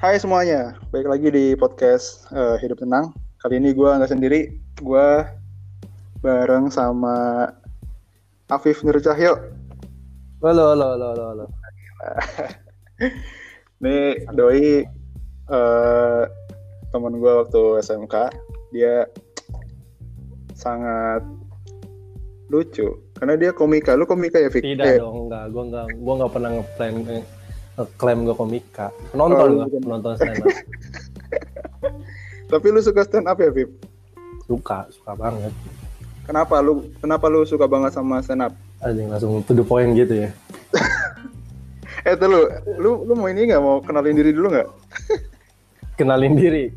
Hai semuanya, baik lagi di podcast uh, Hidup Tenang. Kali ini gue nggak sendiri, gue bareng sama Afif Nur Cahyo. Halo, halo, halo, halo, halo. Ini doi uh, teman gue waktu SMK, dia sangat lucu karena dia komika. Lu komika ya, Fik? Tidak Eh, dong, enggak. Gua enggak gua enggak pernah ngeklaim ngeklaim gua komika. Penonton Oh, gua, bukan. penonton stand up. Tapi lu suka stand up ya, Fif? suka, suka banget. Kenapa lu kenapa lu suka banget sama stand up? Anjing langsung to the point gitu ya. Eh, tuh lu, lu, lu mau ini nggak mau kenalin diri dulu nggak? Kenalin diri.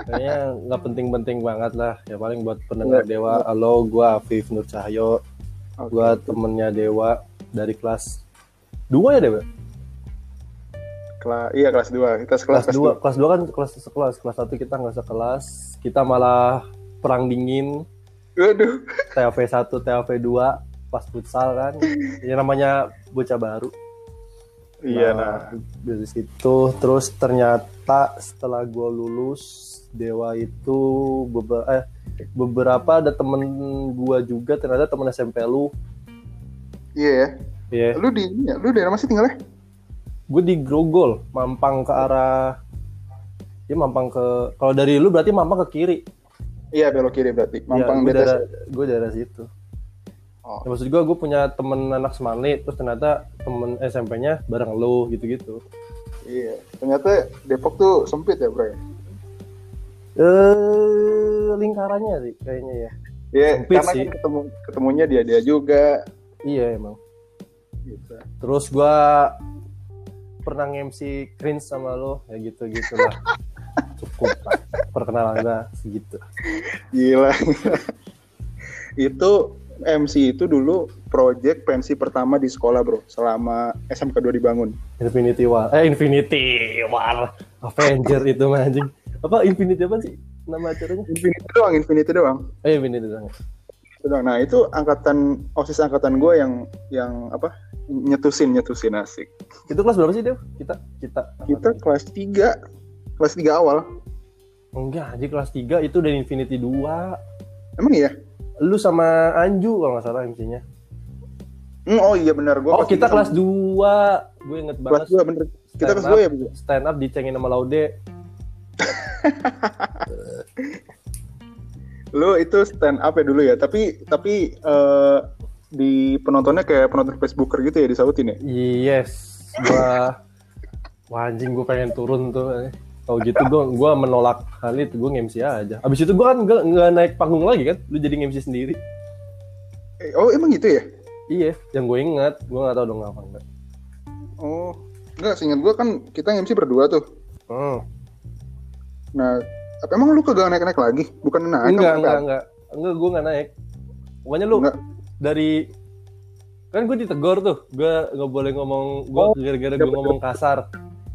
Kayaknya nggak penting-penting banget lah. Ya paling buat pendengar Nggak, Dewa. Halo, gua Afif Nur Cahyo. Oke. Gua temennya Dewa dari kelas 2 ya Dewa? Kelas, iya kelas 2. Kita sekelas Kelas 2. Kelas 2 kan kelas sekelas. Kelas 1 kita nggak sekelas. Kita malah perang dingin. Waduh. TAV 1, TAV 2 pas futsal kan. Ya namanya bocah baru. Iya nah. dari situ terus ternyata setelah gue lulus Dewa itu beberapa eh, beberapa ada temen gue juga ternyata temen SMP lu Iya ya. ya Lu di ini ya? Lu daerah masih tinggalnya? Gue di Grogol mampang ke arah ya mampang ke kalau dari lu berarti mampang ke kiri Iya belok kiri berarti. Mampang ya, gue daerah gue daerah situ Oh. Ya, maksud gue gue punya temen anak Semali terus ternyata temen SMP-nya bareng lu gitu-gitu Iya. Ternyata Depok tuh sempit ya bro ya. eh lingkarannya sih kayaknya ya Iya. Sempit Karena sih. kan ketemu ketemunya dia dia juga. iya emang Gitu. Terus gua pernah MC cringe sama lo, ya gitu gitu lah. Cukup lah. Perkenalan gua segitu. Gila. itu MC itu dulu project pensi pertama di sekolah bro. Selama SMK 2 dibangun. Infinity War. Eh Infinity War. Avenger itu mah anjing. Apa Infinity apa sih nama acaranya? Infinity doang, Infinity doang. Eh Infinity doang. Nah itu angkatan osis angkatan gue yang yang apa nyetusin nyetusin asik. Itu kelas berapa sih Dev? Kita kita Kita kelas 3 kelas 3 awal. enggak, aja kelas 3 itu dari Infinity 2. Emang iya? Lu sama Anju kalau nggak salah MC-nya. Hmm, oh iya benar gue. Oh, kita kelas 2. Gue inget kelas banget. 2 bener. Kita kelas up. 2 ya, Bu? Stand up dicengin sama Laude. Lu itu stand up ya dulu ya, tapi tapi eh, di penontonnya kayak penonton Facebooker gitu ya disautin ya. Yes, gua Wah, anjing gua pengen turun tuh. Kalau gitu gua gua menolak hal itu, gua nge-MC aja. Abis itu gua kan nggak nggak naik panggung lagi kan, lu jadi nge-MC sendiri. Eh, Oh, emang gitu ya? Iya, yang gue ingat, gua nggak tahu dong apa enggak. Oh, enggak seingat gue kan kita MC berdua tuh. Hmm. Nah, apa emang lu kagak naik-naik lagi? Bukan naik? enggak, apa? enggak, enggak. Enggak, gua nggak naik. Pokoknya lu Enggak. Dari kan gue ditegor tuh, gue nggak boleh ngomong, gua Oh, gara-gara iya, gue ngomong kasar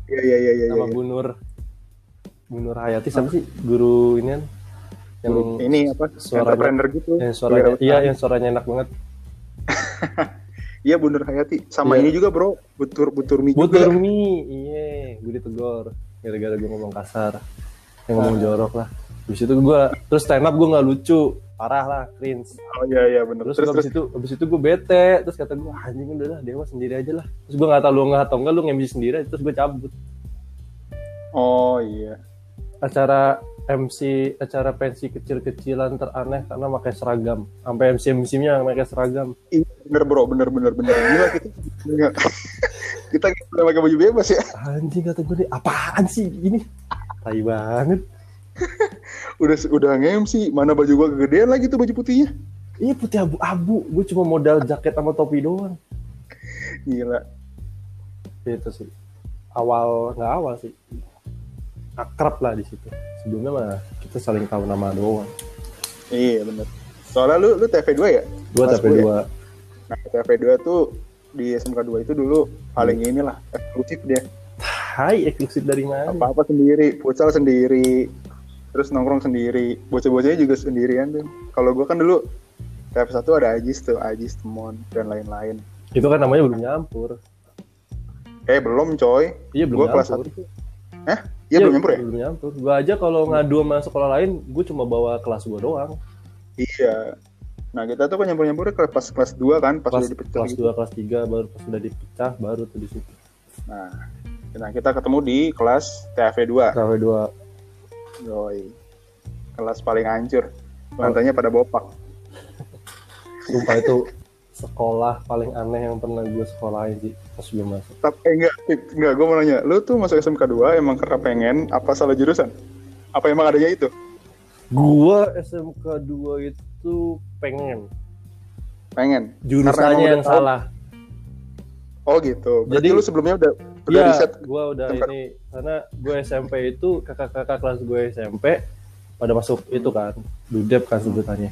Iya, iya, iya, iya. sama iya. Bu Nur, Bu Nur Hayati, siapa sih guru ini kan? Yang Ini apa? suaranya- Entrepreneur gitu. yang suaranya, Wira iya Utami. yang suaranya enak banget. Iya, Bundar Hayati. Sama Iya. ini juga, Bro. Butur Butur Mi juga. Butur mie, iya, gue ditegor gara-gara gue ngomong kasar, yang ngomong Ah. jorok lah. Habis itu gue terus stand up gue nggak lucu, parah lah, cringe. Oh iya, iya, bener. Terus, Terus, terus, terus, habis itu habis itu gue bete, terus kata gue anjing udah lah, dewa sendiri aja lah. Terus gue nggak tahu lu nggak atau enggak lu nge-MC sendiri, terus gue cabut. Oh iya. Acara MC acara pensi kecil-kecilan teraneh karena pakai seragam. Sampai MC MC-nya pakai seragam. Iya, bener, Bro. Bener, bener, bener. Gila kita. Kita nggak pakai baju bebas ya. Anjing kata gue nih, apaan sih ini? Tai banget. Udah udah nge-MC, mana baju gua kegedean lagi tuh baju putihnya. Ini putih abu-abu, gue cuma modal jaket sama topi doang. Gila. Itu sih. Awal nggak awal sih. Akrab lah di situ. Sebelumnya mah kita saling tahu nama doang. Iya, bener. Soalnya lu lu TV2 ya? Ya? dua. Nah, TV2 tuh di SMK 2 itu dulu paling inilah eksklusif dia. Hai, eksklusif dari mana? Apa-apa sendiri, futsal sendiri, terus nongkrong sendiri, bocah-bocahnya juga sendirian tuh. Kalau gua kan dulu TV1 ada Ajis tuh, Ajis, Temon, dan lain-lain. Itu kan namanya belum nyampur. Eh belum coy, Iya belum gua kelas nyampur. 1 tuh Eh? Iya belum nyampur ya? Belum nyampur. Gue aja kalau ngadu sama sekolah lain, gue cuma bawa kelas gue doang. Iya. Nah kita tuh kan nyampur-nyampurnya ke pas kelas 2 kan, pas Kelas, udah dipecah kelas gitu. 2, kelas 3, baru pas udah dipecah, baru tuh di situ. Nah, nah, kita ketemu di kelas TAV 2. KW 2. Yoi. Kelas paling hancur. Lantainya pada bopak. Sumpah itu sekolah paling aneh yang pernah gue sekolahin sih pas gue masuk. Tapi eh, enggak, enggak, gue mau nanya, lu tuh masuk SMK 2 emang karena pengen apa salah jurusan? Apa emang adanya itu? Gua SMK 2 itu pengen Pengen. jurusannya yang tahu. salah. Oh gitu. Berarti Jadi- lu sebelumnya udah udah Iya, riset. gue udah ini karena gue SMP itu kakak-kakak kelas gue SMP pada masuk itu kan, dudep kan sebutannya.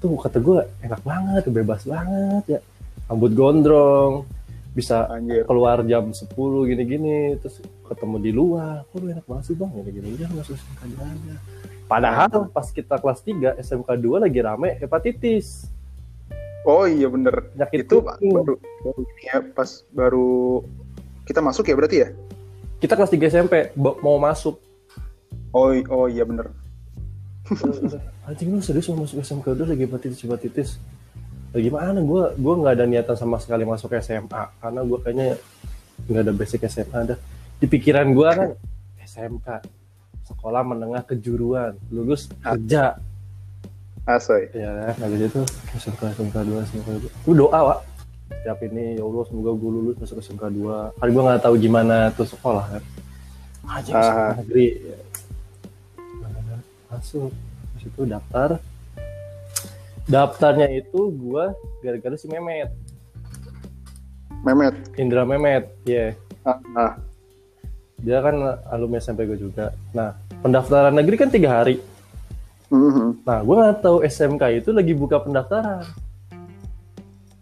Tuh kata gue enak banget, bebas banget ya. Rambut gondrong, bisa Anjir. keluar jam 10 gini-gini, terus ketemu di luar. Kok enak banget sih bang, gini-gini ya masuk SMK 2 aja. Padahal pas kita kelas 3 SMK 2 lagi rame hepatitis, Oh iya bener. penyakit Itu baru, baru ya, pas baru kita masuk ya berarti ya? Kita kelas 3 SMP mau masuk. Oh, oh iya bener. anjing lu serius mau masuk SMK udah lagi hepatitis hepatitis? Ya, gimana gue gue nggak ada niatan sama sekali masuk SMA karena gue kayaknya nggak ada basic SMA ada di pikiran gue kan SMK sekolah menengah kejuruan lulus kerja. Asoy. ya habis itu SMK SMK 2 SMK 2 gue doa Wak setiap ini ya Allah semoga gue lulus masuk SMK 2 kan gue nggak tahu gimana tuh sekolah kan aja Ah. sekolah negeri ya. masuk Terus itu daftar daftarnya itu gue gara-gara si Memet Memet. Indra Memet ya Ah, ah. dia kan alumni SMP gue juga nah pendaftaran negeri kan tiga hari Mhm. nah gue nggak tahu SMK itu lagi buka pendaftaran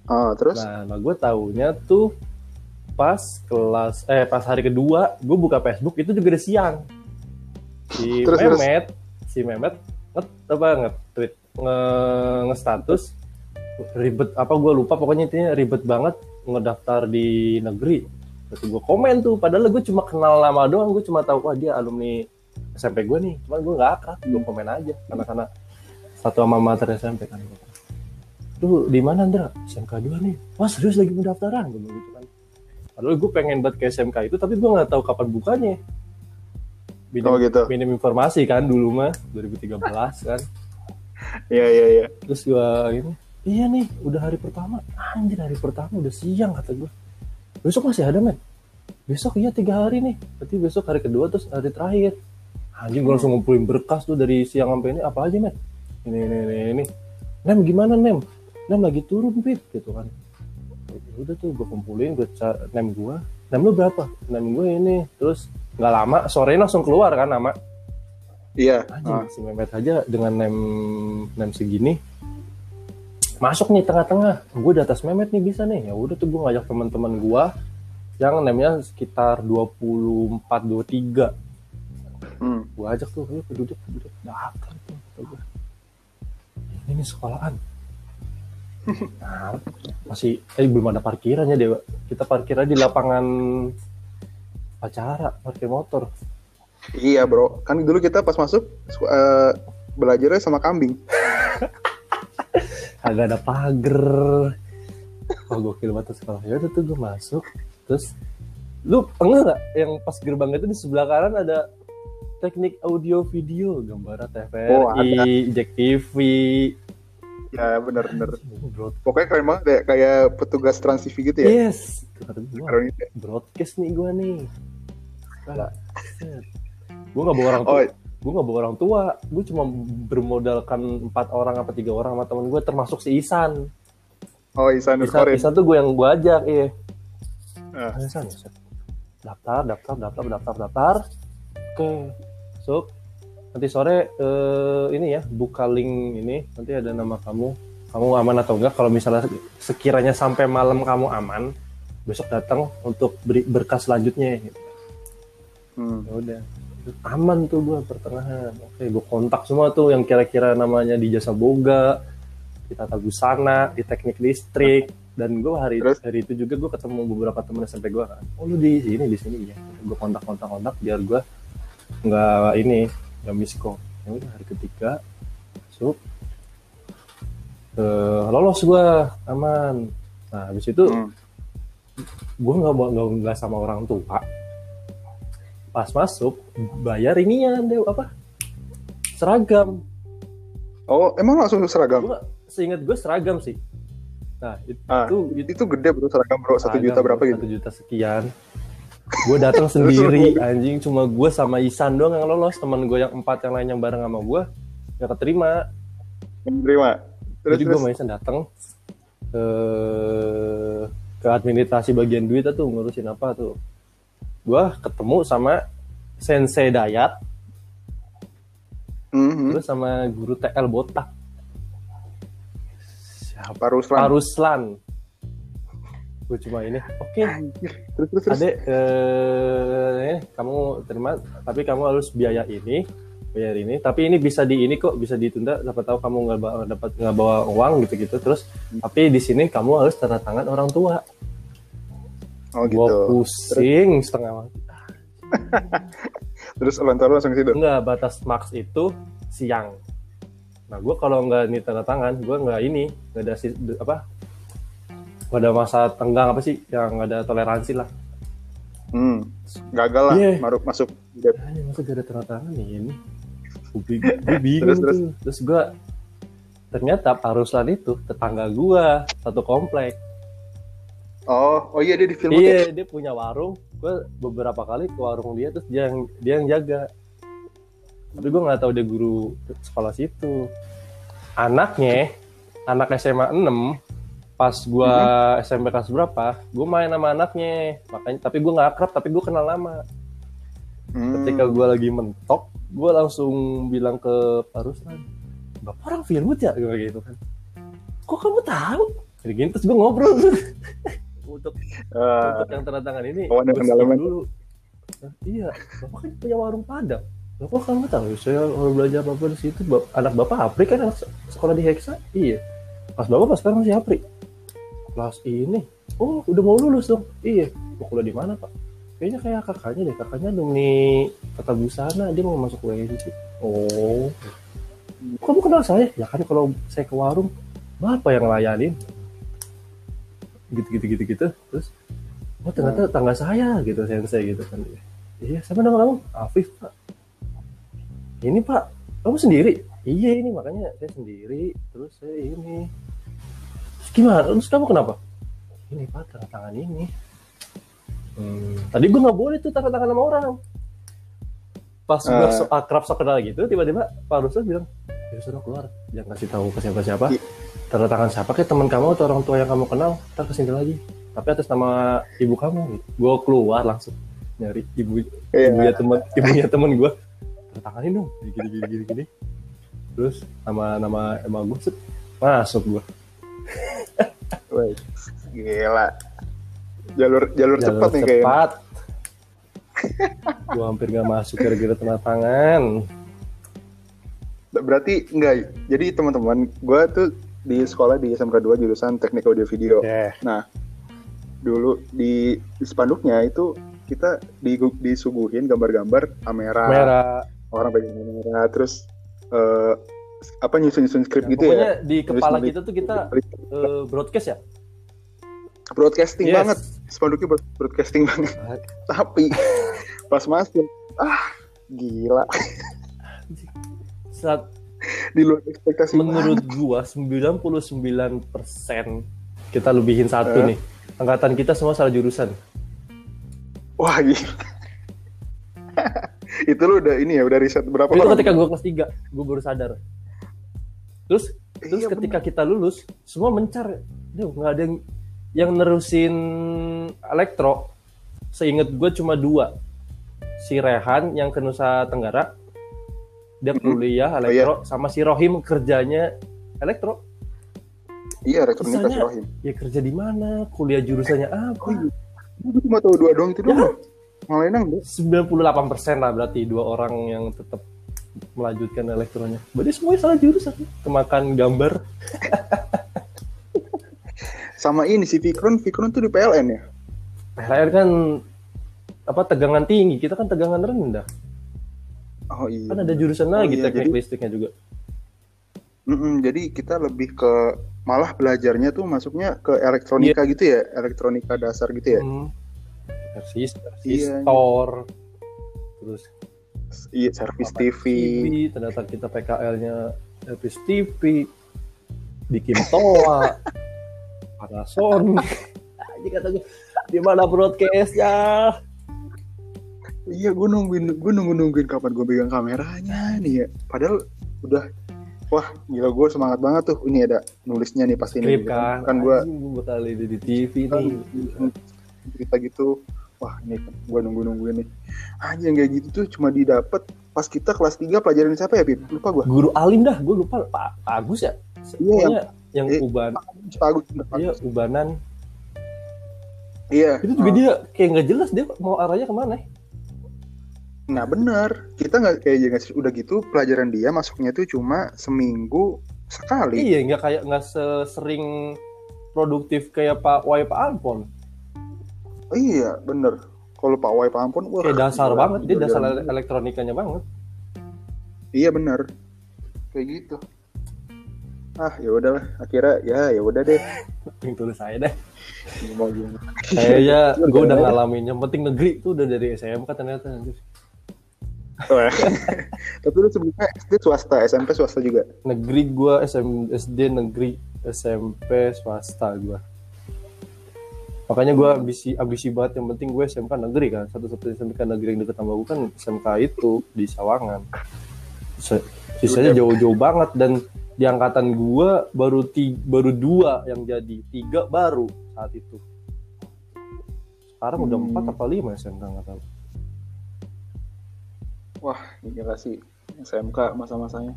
Ah, terus? Nah, nah gue taunya tuh pas kelas eh pas hari kedua gue buka Facebook itu juga udah siang. Si Terus, terus. Memet, si Memet nget apa nge-tweet nge, nge-status ribet apa gue lupa pokoknya intinya ribet banget ngedaftar di negeri. Terus gue komen tuh padahal gue cuma kenal lama doang, gue cuma tahu wah dia alumni SMP gue nih, cuman gue nggak akrab, gue komen aja karena karena satu sama mater SMP kan. Lu di mana Andra? SMK 2 nih. Wah serius lagi pendaftaran gue gitu kan. Padahal gue pengen buat ke SMK itu tapi gue nggak tahu kapan bukanya. Minim, Oh, gitu. minim informasi kan dulu mah 2013 kan. Iya, iya, iya. Terus gue ini, iya nih udah hari pertama. Anjir hari pertama udah siang kata gue. Besok masih ada men. Besok iya tiga hari nih. Berarti besok hari kedua terus hari terakhir. Anjing gue langsung ngumpulin berkas tuh dari siang sampai ini apa aja men. Ini ini ini ini. Nem gimana Nem? Nem lagi turun Pip gitu kan. Ya udah tuh gue kumpulin gue nem gue. Nem lu berapa? Nem gue ini. Terus nggak lama sore langsung keluar kan nama Iya. anjing Ah. si Mehmet aja dengan nem nem segini masuk nih tengah-tengah gue di atas Mehmet nih bisa nih ya udah tuh gue ngajak teman-teman gue yang nemnya sekitar 24 23 Hmm. gue ajak tuh ayo duduk duduk daftar tuh ini sekolahan nah, masih eh belum ada parkirannya deh Wak. kita parkirnya di lapangan acara parkir motor Iya, Bro. Kan dulu kita pas masuk su- eh, belajarnya sama kambing. agak ada pagar oh gokil banget sekolah ya udah tuh gue masuk terus lu enggak nggak yang pas gerbang itu di sebelah kanan ada teknik audio video gambar TVRI Oh, ada. Jack TV Ya, bener-bener. Broad. Pokoknya keren banget ya, kayak petugas Trans TV gitu ya. yes. Keren gitu broadcast nih gue nih. Gue nggak bawa orang tua. Oh, gue nggak bawa orang tua. Gue cuma bermodalkan empat orang apa tiga orang sama temen gue termasuk si Isan. Oh Isan Isan. Isan tuh gue yang gue ajak iya. Ah. Ada San, ya, San? daftar daftar daftar daftar daftar. Oke masuk nanti sore eh, ini ya buka link ini. Nanti ada nama kamu. Kamu aman atau enggak? Kalau misalnya sekiranya sampai malam kamu aman besok datang untuk beri berkas selanjutnya gitu. Hmm. ya udah. Aman tuh gue pertengahan. Oke gue kontak semua tuh yang kira-kira namanya di jasa boga di tata busana di teknik listrik. Dan gue hari Terus? hari itu juga gue ketemu beberapa temen SMP gue kan oh lu di sini di sini ya. Gue kontak kontak kontak biar gue nggak ini nggak miskom ya udah hari ketiga masuk. Eh, lolos gue aman. Nah habis itu Hmm. gue nggak nggak nggak sama orang tua. Pas masuk bayar ininya deh apa? Seragam. Oh, emang langsung seragam? gue seingat gue seragam sih. Nah itu Ah, itu, Itu gede bro seragam bro, satu juta berapa gitu? satu juta sekian gue datang sendiri anjing. Cuma gue sama Isan doang yang lolos. Teman gue yang empat yang lain yang bareng sama gue nggak keterima. Menerima. Terus jadi gue sama Isan datang ke ke administrasi bagian duit tuh ngurusin apa tuh. Gue ketemu sama sensei Dayat. Mhm. terus sama guru TL botak. Siapa? Ruslan. Pak Ruslan gue cuma ini. Oke. Anjir. Terus terus terus. adek eh, kamu terima. Tapi kamu harus biaya ini bayar ini. Tapi ini bisa di ini kok bisa ditunda. Siapa tahu kamu nggak bawa dapat nggak bawa uang gitu gitu terus tapi di sini kamu harus tanda tangan orang tua. Oh Gua gitu. pusing setengah mati. Terus lontar langsung ke situ. enggak batas max itu siang. Nah gue kalau nggak ini tanda tangan gue nggak ini nggak ada si, apa nggak ada masa tenggang apa sih yang ada toleransi lah Hmm. Gagal lah Iya. maruk masuk. Gap. Anjir, masa gak ada tanda tangan nih ini gue bingung Terus, terus. tuh terus gue ternyata Pak Ruslan itu tetangga gue satu komplek Oh, oh iya dia di film iya dia punya warung gue beberapa kali ke warung dia terus dia yang dia yang jaga tapi gue nggak tahu dia guru sekolah situ anaknya anak SMA 6 pas gue SMP kelas berapa gue main sama anaknya. Makanya tapi gue nggak akrab tapi gue kenal lama. Hmm. ketika gue lagi mentok gue langsung bilang ke Pak Ruslan bapak orang Firmut ya? Gue gitu kan. Kok kamu tahu? Jadi gini terus gue ngobrol. Untuk Eh, untuk yang tanda tangan ini gua dulu. "Hah, iya bapak kan punya warung padang. Loh, kok kamu tahu? Saya kalau belajar apa di situ. Anak bapak Apri kan sekolah di Hexa? Iya. Pas bapak pas sekarang masih Apri kelas ini. Oh udah mau lulus dong. Iya. Mau kuliah di mana pak? Kayaknya kayak kakaknya deh. Kakaknya demi tata busana. Dia mau masuk UNC oh. Kamu kenal saya? Ya kan kalau saya ke warung bapak yang layanin gitu gitu gitu gitu. Terus oh ternyata tangga saya gitu sensei gitu kan. Iya sama nama kamu? Afif pak. Ini pak kamu sendiri? Iya ini makanya saya sendiri. Terus saya ini gimana? Terus kamu kenapa? Ini pak tanda tangan ini. Hmm, tadi gue nggak boleh tuh tanda tangan sama orang. Pas gue Eh. so akrab so kenal gitu tiba-tiba Pak Ruslan bilang ya sudah keluar. Jangan kasih tahu ke siapa-siapa. I- tanda tangan siapa? Kayak teman kamu atau orang tua yang kamu kenal. Ntar ke sini lagi. Tapi atas nama ibu kamu. Gue keluar langsung nyari ibu Iya. ibunya teman ibunya teman gue tanda tanganin dong. Gini gini gini gini, terus nama nama emang gue masuk gue Woi, gila. Jalur jalur, jalur cepat nih kayaknya. cepat gue hampir gak masuk gara-gara tanda tangan Berarti enggak. Jadi teman-teman, gue tuh di sekolah di SMK 2 jurusan Teknik Audio Video. ya Nah, dulu di, di spanduknya itu kita di, disuguhin gambar-gambar kamera, merah orang pegang kamera, terus eh, apa nyusun-nyusun skrip Nah, gitu pokoknya ya. di kepala kita tuh kita eh, broadcast ya broadcasting Yes. banget, spanduknya broad- broadcasting banget. Tapi pas masuk, ah gila, saat di luar ekspektasi menurut banget. gua 99% kita lebihin satu Eh? nih angkatan kita semua salah jurusan Wah gila. itu lu udah ini ya, udah riset berapa itu orang? ketika gua kelas 3 gua baru sadar terus terus Iya, ketika kita lulus semua mencar Duh, nggak ada yang yang nerusin elektro. Seingat gua cuma dua. Si Rehan yang ke Nusa Tenggara dia kuliah elektro sama si Rohim kerjanya elektro. Iya, elektronika Sisanya- si Rohim. ya kerja di mana kuliah jurusannya apa? Gue cuma tahu dua doang itu Ya. doang. Yang enggak. 98% lah berarti dua orang yang tetap melanjutkan elektronya. Berarti semuanya salah jurusan. Kemakan gambar. sama ini si Fikron Fikron tuh di PLN ya PLN kan apa tegangan tinggi, kita kan tegangan rendah. oh iya Kan ada jurusan Oh, lagi iya, teknik jadi- listriknya juga. Mm-mm, jadi kita lebih ke malah belajarnya tuh masuknya ke elektronika gitu ya elektronika dasar gitu ya Hmm. Resist, Iya, resistor, terus iya servis apa, TV ternyata kita PKL-nya servis TV, bikin toa, Panasonic. Anjing kata gue, di mana broadcastnya? iya gue nungguin gue nunggu nungguin kapan gue pegang kameranya nih ya. Padahal udah wah gila gue semangat banget tuh. Ini ada nulisnya nih pasti Skrip nih kan, kan gue gue bakal ini di TV kan nih. cerita gitu wah ini gue nunggu nungguin nih anjing kayak gitu tuh cuma didapat pas kita kelas 3 pelajaran siapa ya Bib? lupa gue Guru Alim dah, gue lupa Pak Pak Agus ya. Pokoknya yang eh, uban, bagus iya ubanan. iya Itu juga dia kayak nggak jelas dia mau arahnya ke mana. nah bener kita nggak kayak jangan udah gitu pelajaran dia masuknya tuh cuma seminggu sekali Iya, nggak kayak nggak sesering produktif kayak Pak Wai Pak Ampon. Iya bener kalau Pak Wai Ampun wah Kayak dasar gila, banget, dia dasar pelajaran- elektronikanya banget. iya bener kayak gitu ah ya udahlah akhirnya ya ya udah deh Yang tulis saya deh. mau gimana Kayaknya gue udah ngalamin. Yang penting negeri tuh udah dari SMK ternyata. anjir. Wah. tapi lu sebelumnya SD swasta SMP swasta juga Negeri gue SM, SD negeri SMP swasta gue. Makanya gue ambisi ambisi banget yang penting gue SMK negeri kan. Satu-satunya SMK negeri yang deket sama gue kan SMK itu di Sawangan. Sisanya jauh-jauh banget dan di angkatan gue baru ti baru dua yang jadi tiga baru saat itu. Sekarang udah Hmm. empat apa lima SMK nggak tahu. wah gila sih SMK masa-masanya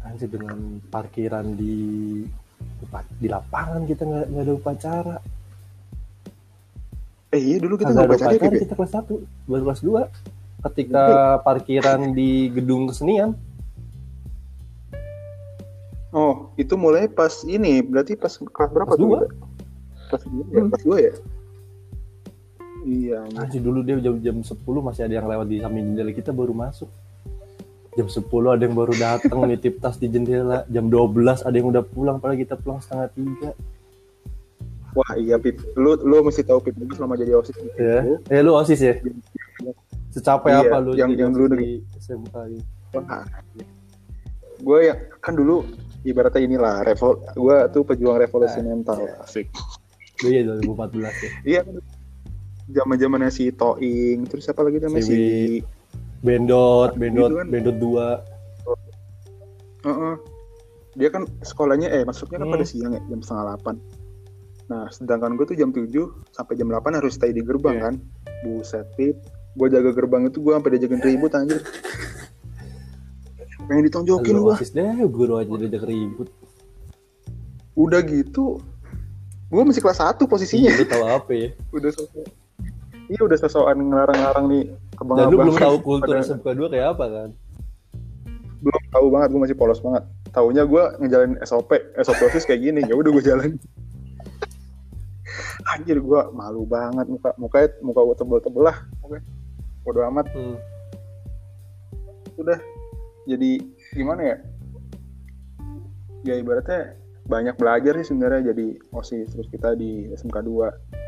Anjir dengan parkiran di di lapangan kita nggak nggak ada upacara. eh iya dulu kita nggak ada upacara Bib, ya? kita kelas 1 baru kelas 2 ketika parkiran di gedung kesenian oh itu mulai pas ini berarti pas kelas berapa Kelas dua. Kelas dua ya Hmm. kelas dua ya iya anjir. Anjir dulu dia jam jam 10 masih ada yang lewat di samping jendela kita baru masuk jam 10 ada yang baru datang nitip tas di jendela. Jam 12 ada yang udah pulang padahal kita pulang setengah tiga. Wah iya Pip. Lu lu mesti tahu Pip dulu selama jadi osis gitu. ya. Eh lu osis ya? Secapek Iya, apa lu yang- yang dulu di? Wah, gue ya kan dulu ibaratnya inilah revol gue tuh pejuang revolusi mental. Asik. Iya 2014 ya? Iya. Zaman zamannya si Toing terus apa lagi namanya? Si si, Bendot Bendot Gitu kan. Bendot 2 Heeh. dia kan sekolahnya eh masuknya kan Hmm. pada siang ya jam setengah delapan nah sedangkan gue tuh jam 7 sampai jam 8 harus stay di gerbang Iya. kan buset pip gue jaga gerbang itu gue sampai diajakin ribut anjir pengen ditonjokin gue deh guru aja diajak ribut udah gitu gue masih kelas 1 posisinya lu tahu apa ya? udah sosok iya udah sosokan ngelarang-larang nih abang Dan lu belum tahu kultur SMK 2 kayak apa kan? belum tahu banget gue masih polos banget. Taunya gue ngejalanin SOP SOP osis kayak gini ya udah gue jalan anjir gue malu banget muka mukanya muka gue tebel-tebel lah oke bodo amat. Hmm. udah. Jadi gimana ya? Ya ibaratnya banyak belajar sih sebenarnya jadi osis terus kita di SMK 2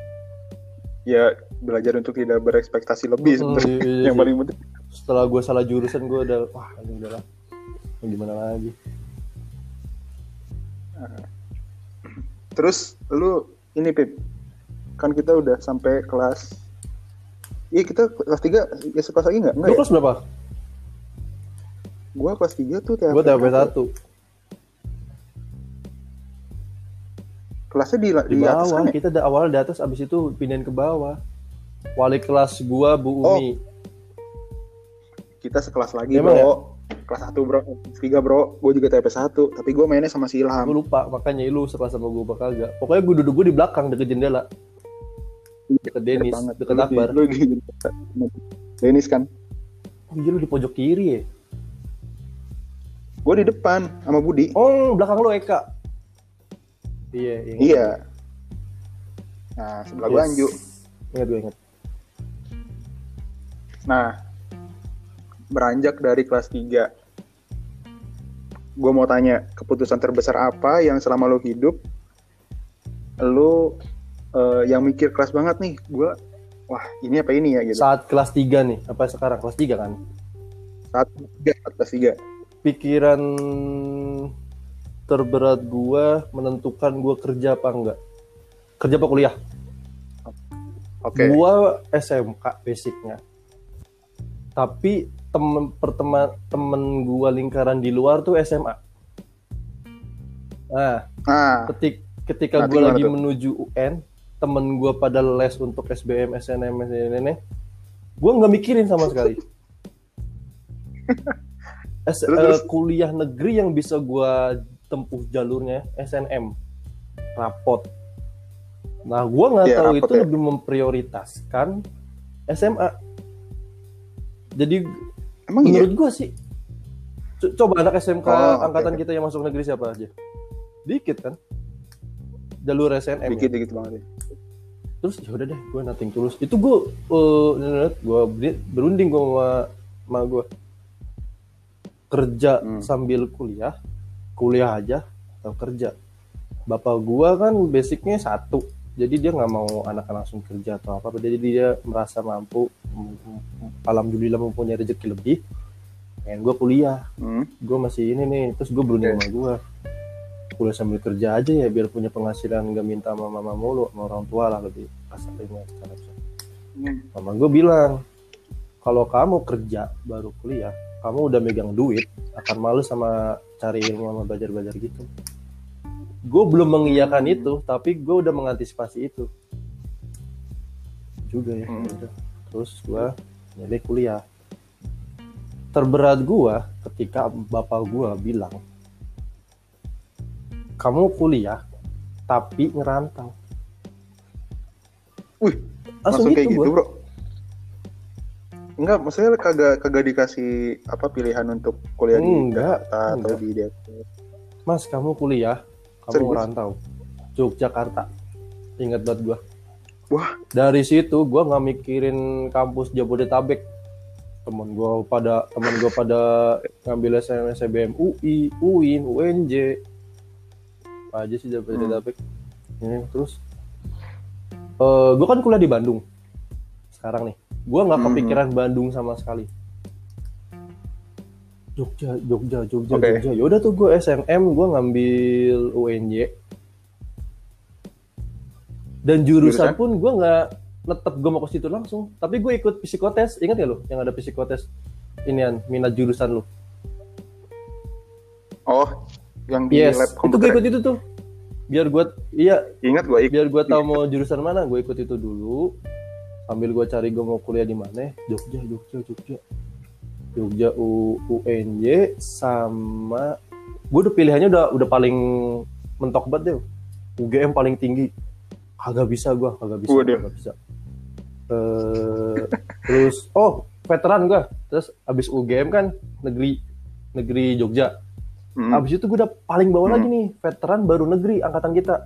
ya belajar untuk tidak berekspektasi lebih Hmm, sebenarnya iya, iya yang sih. paling penting Setelah gue salah jurusan gue udah wah ini udah lah. Mau gimana lagi? Terus lu ini Pip, kan kita udah sampai kelas Iya kita kelas 3 ya sekelas lagi nggak? Lu Enggak ya? kelas berapa? Gua kelas 3 tuh THP Gue THP 1 Kelasnya di, di di, atas bawah. kan ya? Kita ada awal di atas abis itu pindahin ke bawah. Wali kelas gua Bu Oh, Umi. Kita sekelas lagi Emang bro Kelas 1 bro, kelas 3 bro Gue juga THP 1 Tapi gue mainnya sama si Gue Ilham lupa makanya lu sekelas sama gue bakal gak. Pokoknya gue duduk gue di belakang deket jendela. Deket Denis, banget. deket Lu- Akbar. Lu Denis kan Oh iya lu di pojok kiri ya? Gue di depan sama Budi Oh belakang lu Eka. Iya, ingat. Iya. Nah, sebelah gua Yes. Anju. Ingat gue ingat. Nah, beranjak dari kelas 3. Gue mau tanya, keputusan terbesar apa yang selama lo hidup, lo eh, yang mikir kelas banget nih, gue, wah ini apa ini ya gitu. Saat kelas 3 nih, apa sekarang? Kelas 3 kan? Saat tiga, saat kelas 3. Pikiran terberat gua menentukan gua kerja apa enggak. Kerja apa kuliah? Oke. Gua SMK basicnya. Tapi temen perteman temen gua lingkaran di luar tuh SMA. Nah, Nah, ketik ketika Nah, gue lagi tuh? menuju UN temen gue pada les untuk SBM SNM SNM gue nggak mikirin sama sekali S- Terus, terus? kuliah negeri yang bisa gue tempuh jalurnya SNM rapot nah gue nggak Iya, tahu itu ya. lebih memprioritaskan SMA jadi emang iya? menurut gue sih co- coba anak SMK Oh, angkatan oke. kita yang masuk negeri siapa aja dikit kan jalur SNM ya? Dikit-dikit banget ya. terus ya udah deh gue nating tulus itu gue uh, gue berunding gue sama, sama gue kerja Hmm. sambil kuliah kuliah aja atau kerja bapak gue kan basicnya satu jadi dia nggak mau anak langsung kerja atau apa jadi dia merasa mampu alhamdulillah mempunyai rezeki lebih pengen gue kuliah Hmm. gue masih ini nih terus gue berunding sama gue kuliah sambil kerja aja ya biar punya penghasilan gak minta sama mama mulu sama orang tua lah lebih kasarnya secara besar. Hmm. mama gue bilang kalau kamu kerja baru kuliah kamu udah megang duit akan males sama cari ilmu sama belajar-belajar gitu gue belum mengiyakan itu tapi gue udah mengantisipasi itu juga ya Hmm. udah. terus gue milih kuliah terberat gue ketika bapak gue bilang kamu kuliah tapi ngerantau Wih, langsung, langsung kayak gitu, gitu, bro. Enggak, maksudnya kagak kagak dikasih apa pilihan untuk kuliah di Enggak, Jakarta atau enggak. di Depok. mas kamu kuliah kamu Serius? ngerantau Yogyakarta. Ingat banget gue Wah. dari situ gue nggak mikirin kampus Jabodetabek. Temen gue pada temen gue pada ngambil SNM UI UIN UNJ apa aja sih Jabodetabek? Ini, terus eh gue kan kuliah di Bandung. Sekarang nih gue nggak Mhm. kepikiran Bandung sama sekali Jogja Jogja Jogja Oke. Jogja yaudah tuh gue SNM gue ngambil UNJ dan jurusan Jurusan? pun gue nggak netep gue mau ke situ langsung tapi gue ikut psikotes ingat ya lo yang ada psikotes inian minat jurusan lo Oh, yang di yes lab itu gue komputer. ikut itu tuh biar gue iya Ingat gue ikut. biar gue tahu mau jurusan mana gue ikut itu dulu sambil gue cari gue mau kuliah di mana Jogja Jogja Jogja Jogja U, UNJ sama gue udah pilihannya udah udah paling mentok banget deh UGM paling tinggi kagak bisa gue kagak bisa Waduh. kagak bisa Eh, terus oh veteran gue terus abis UGM kan negeri negeri Jogja Hmm. Abis itu gue udah paling bawah Hmm. lagi nih, veteran baru negeri angkatan kita.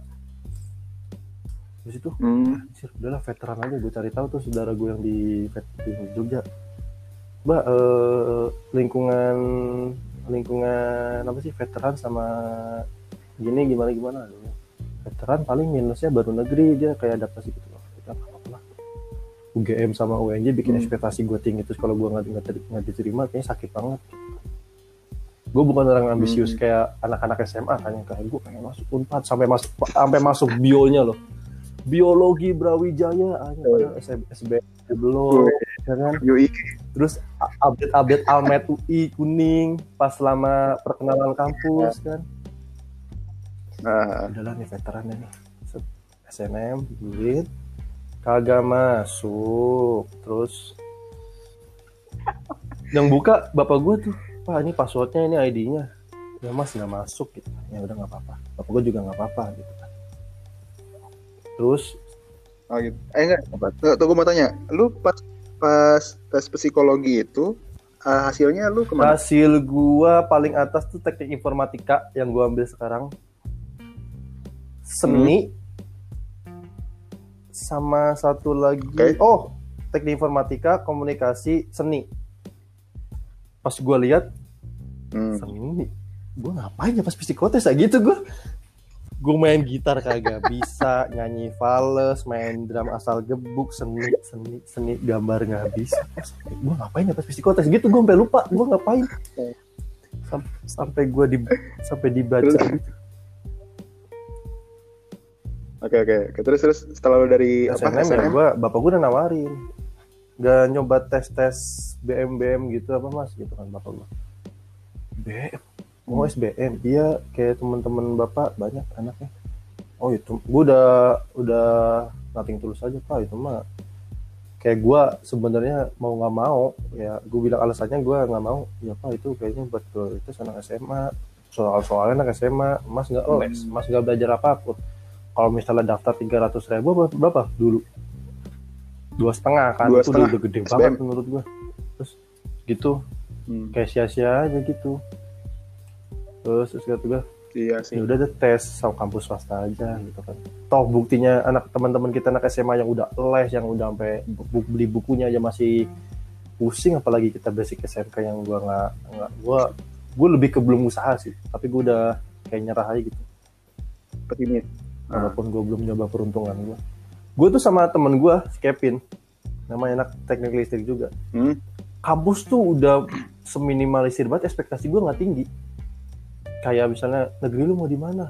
Abis itu, Hmm. anjir, udahlah veteran aja gue cari tahu tuh saudara gue yang di, di Jogja. Mbak, eh, lingkungan lingkungan apa sih veteran sama gini gimana gimana veteran paling minusnya baru negeri dia kayak adaptasi gitu loh kita lah UGM sama UNJ bikin Hmm. ekspektasi gue tinggi terus kalau gue nggak nggak teri- nggak diterima kayaknya sakit banget gue bukan orang ambisius Hmm. kayak anak-anak SMA kan yang kayak gue pengen masuk unpad sampai masuk sampai masuk bionya loh biologi Brawijaya hanya SB belum ya kan? UI. terus update-update Almet UI kuning pas selama perkenalan kampus kan? Nah, udahlah nih veterannya nih. SNM duit. Kagak masuk. Terus yang buka bapak gue tuh. Pak ini passwordnya ini ID-nya ya mas nggak masuk gitu. Ya udah nggak apa-apa. Bapak gue juga nggak apa-apa gitu terus? Oh gitu. Eh enggak, Tuh, tuh gue mau tanya, lu pas pas tes psikologi itu eh, hasilnya lu ke mana? hasil gua paling atas tuh teknik informatika yang gua ambil sekarang. Seni. Sama satu lagi. Oke. oh teknik informatika komunikasi seni. Pas gue lihat Hmm. seni. Gue ngapain ya pas psikotes ya? Gitu gue gue main gitar kagak bisa nyanyi fales main drum asal gebuk seni seni seni gambar nggak bisa gue ngapain ya pas psikotes gitu gue sampai lupa gue ngapain Sam- sampai gue di sampai dibaca gitu. Oke oke. Terus terus setelah lu dari apa? SNM ya SNM? gue bapak gue udah nawarin gak nyoba tes tes BM BM gitu apa mas gitu kan bapak gue BM mau SBM iya kayak teman-teman bapak banyak anaknya. Oh itu gue udah udah nothing tulus aja pak. Itu mah kayak gue sebenarnya mau nggak mau ya gue bilang alasannya gue nggak mau. Ya pak itu kayaknya buat prioritas anak SMA soal soalnya anak SMA mas nggak les mas nggak belajar apa pun. Kalau misalnya daftar tiga ratus ribu berapa, dulu. Dua setengah kan Dua itu setengah, udah gede SBM. banget menurut gue terus gitu. Hmm. kayak sia-sia aja gitu terus terus kata gue Iya sih. ya udah deh tes sama kampus swasta aja gitu kan toh buktinya anak teman-teman kita anak SMA yang udah les yang udah sampai bu- beli bukunya aja masih pusing apalagi kita basic SMK yang gua nggak nggak gua gue lebih ke belum usaha sih tapi gue udah kayak nyerah aja gitu Pesimis. Ah. walaupun gue belum nyoba peruntungan gue gue tuh sama temen gue si Kevin namanya anak teknik listrik juga Hmm. kampus tuh udah seminimalisir banget ekspektasi gue nggak tinggi kayak misalnya negeri lu mau di mana?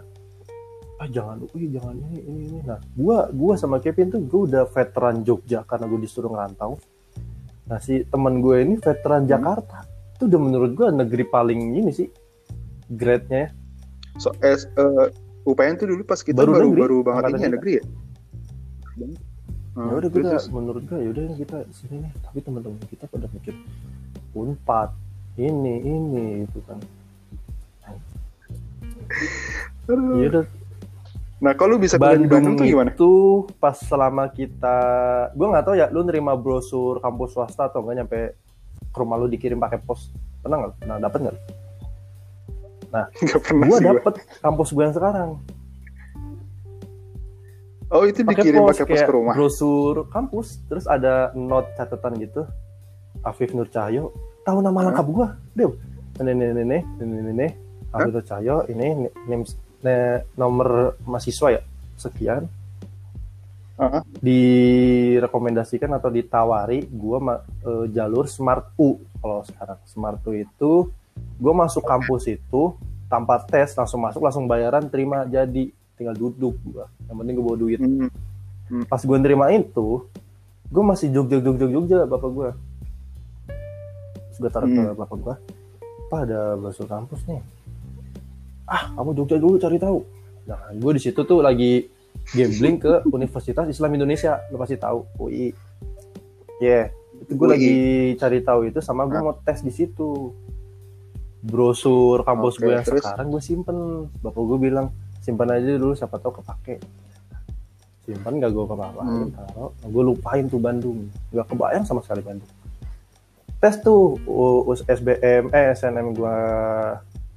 Ah jangan UI jangan ini ini ini. Nah gua gua sama Kevin tuh gue udah veteran Jogja karena gue disuruh ngerantau. Nah si teman gue ini veteran Hmm. Jakarta. Itu udah menurut gue negeri paling ini sih grade-nya ya. So, es, eh, UPN tuh dulu pas kita Baru baru negeri, baru, banget ini ya negeri ya. ya udah kita menurut gue ya udah kita sini nih. Tapi teman-teman kita pada mikir unpad ini ini itu kan ya udah Nah, kalau lu bisa kuliah di Bandung, Bandung tuh gimana? itu pas selama kita gue nggak tahu ya lu nerima brosur kampus swasta atau enggak nyampe ke rumah lu dikirim pakai pos. Pernah nggak? Pernah dapat nggak? Gak pernah gue gua. dapet kampus gue yang sekarang. Oh, itu pakai dikirim pakai pos ke rumah. brosur kampus terus ada note catatan gitu. Afif Nur Cahyo tahu nama Hah? lengkap gue deh ini ini ini ini Nur Cahyo ini name, nomor mahasiswa ya? Sekian. Heeh. direkomendasikan atau ditawari gue jalur Smart U. Kalau sekarang Smart U itu gue masuk kampus itu tanpa tes langsung masuk langsung bayaran terima jadi. Tinggal duduk gue yang penting gue bawa duit. Hmm. pas gue nerima itu gue masih Jogja Jogja Jogja bapak gue gue taruh ke Hmm. bapak gue apa ada bakso kampus nih ah kamu Jogja dulu cari tahu. Nah gue di situ tuh lagi gambling ke Universitas Islam Indonesia. Lo pasti tahu UI ya itu gue lagi cari tahu itu sama gue mau tes di situ. Brosur kampus Oke, gue yang terus? sekarang gue simpen. Bapak gue bilang simpan aja dulu siapa tahu kepake. Simpan gak gue kepapain Hmm. taruh. Gue lupain tuh Bandung. Gak kebayang sama sekali Bandung. Tes tuh US SBM eh SNM gue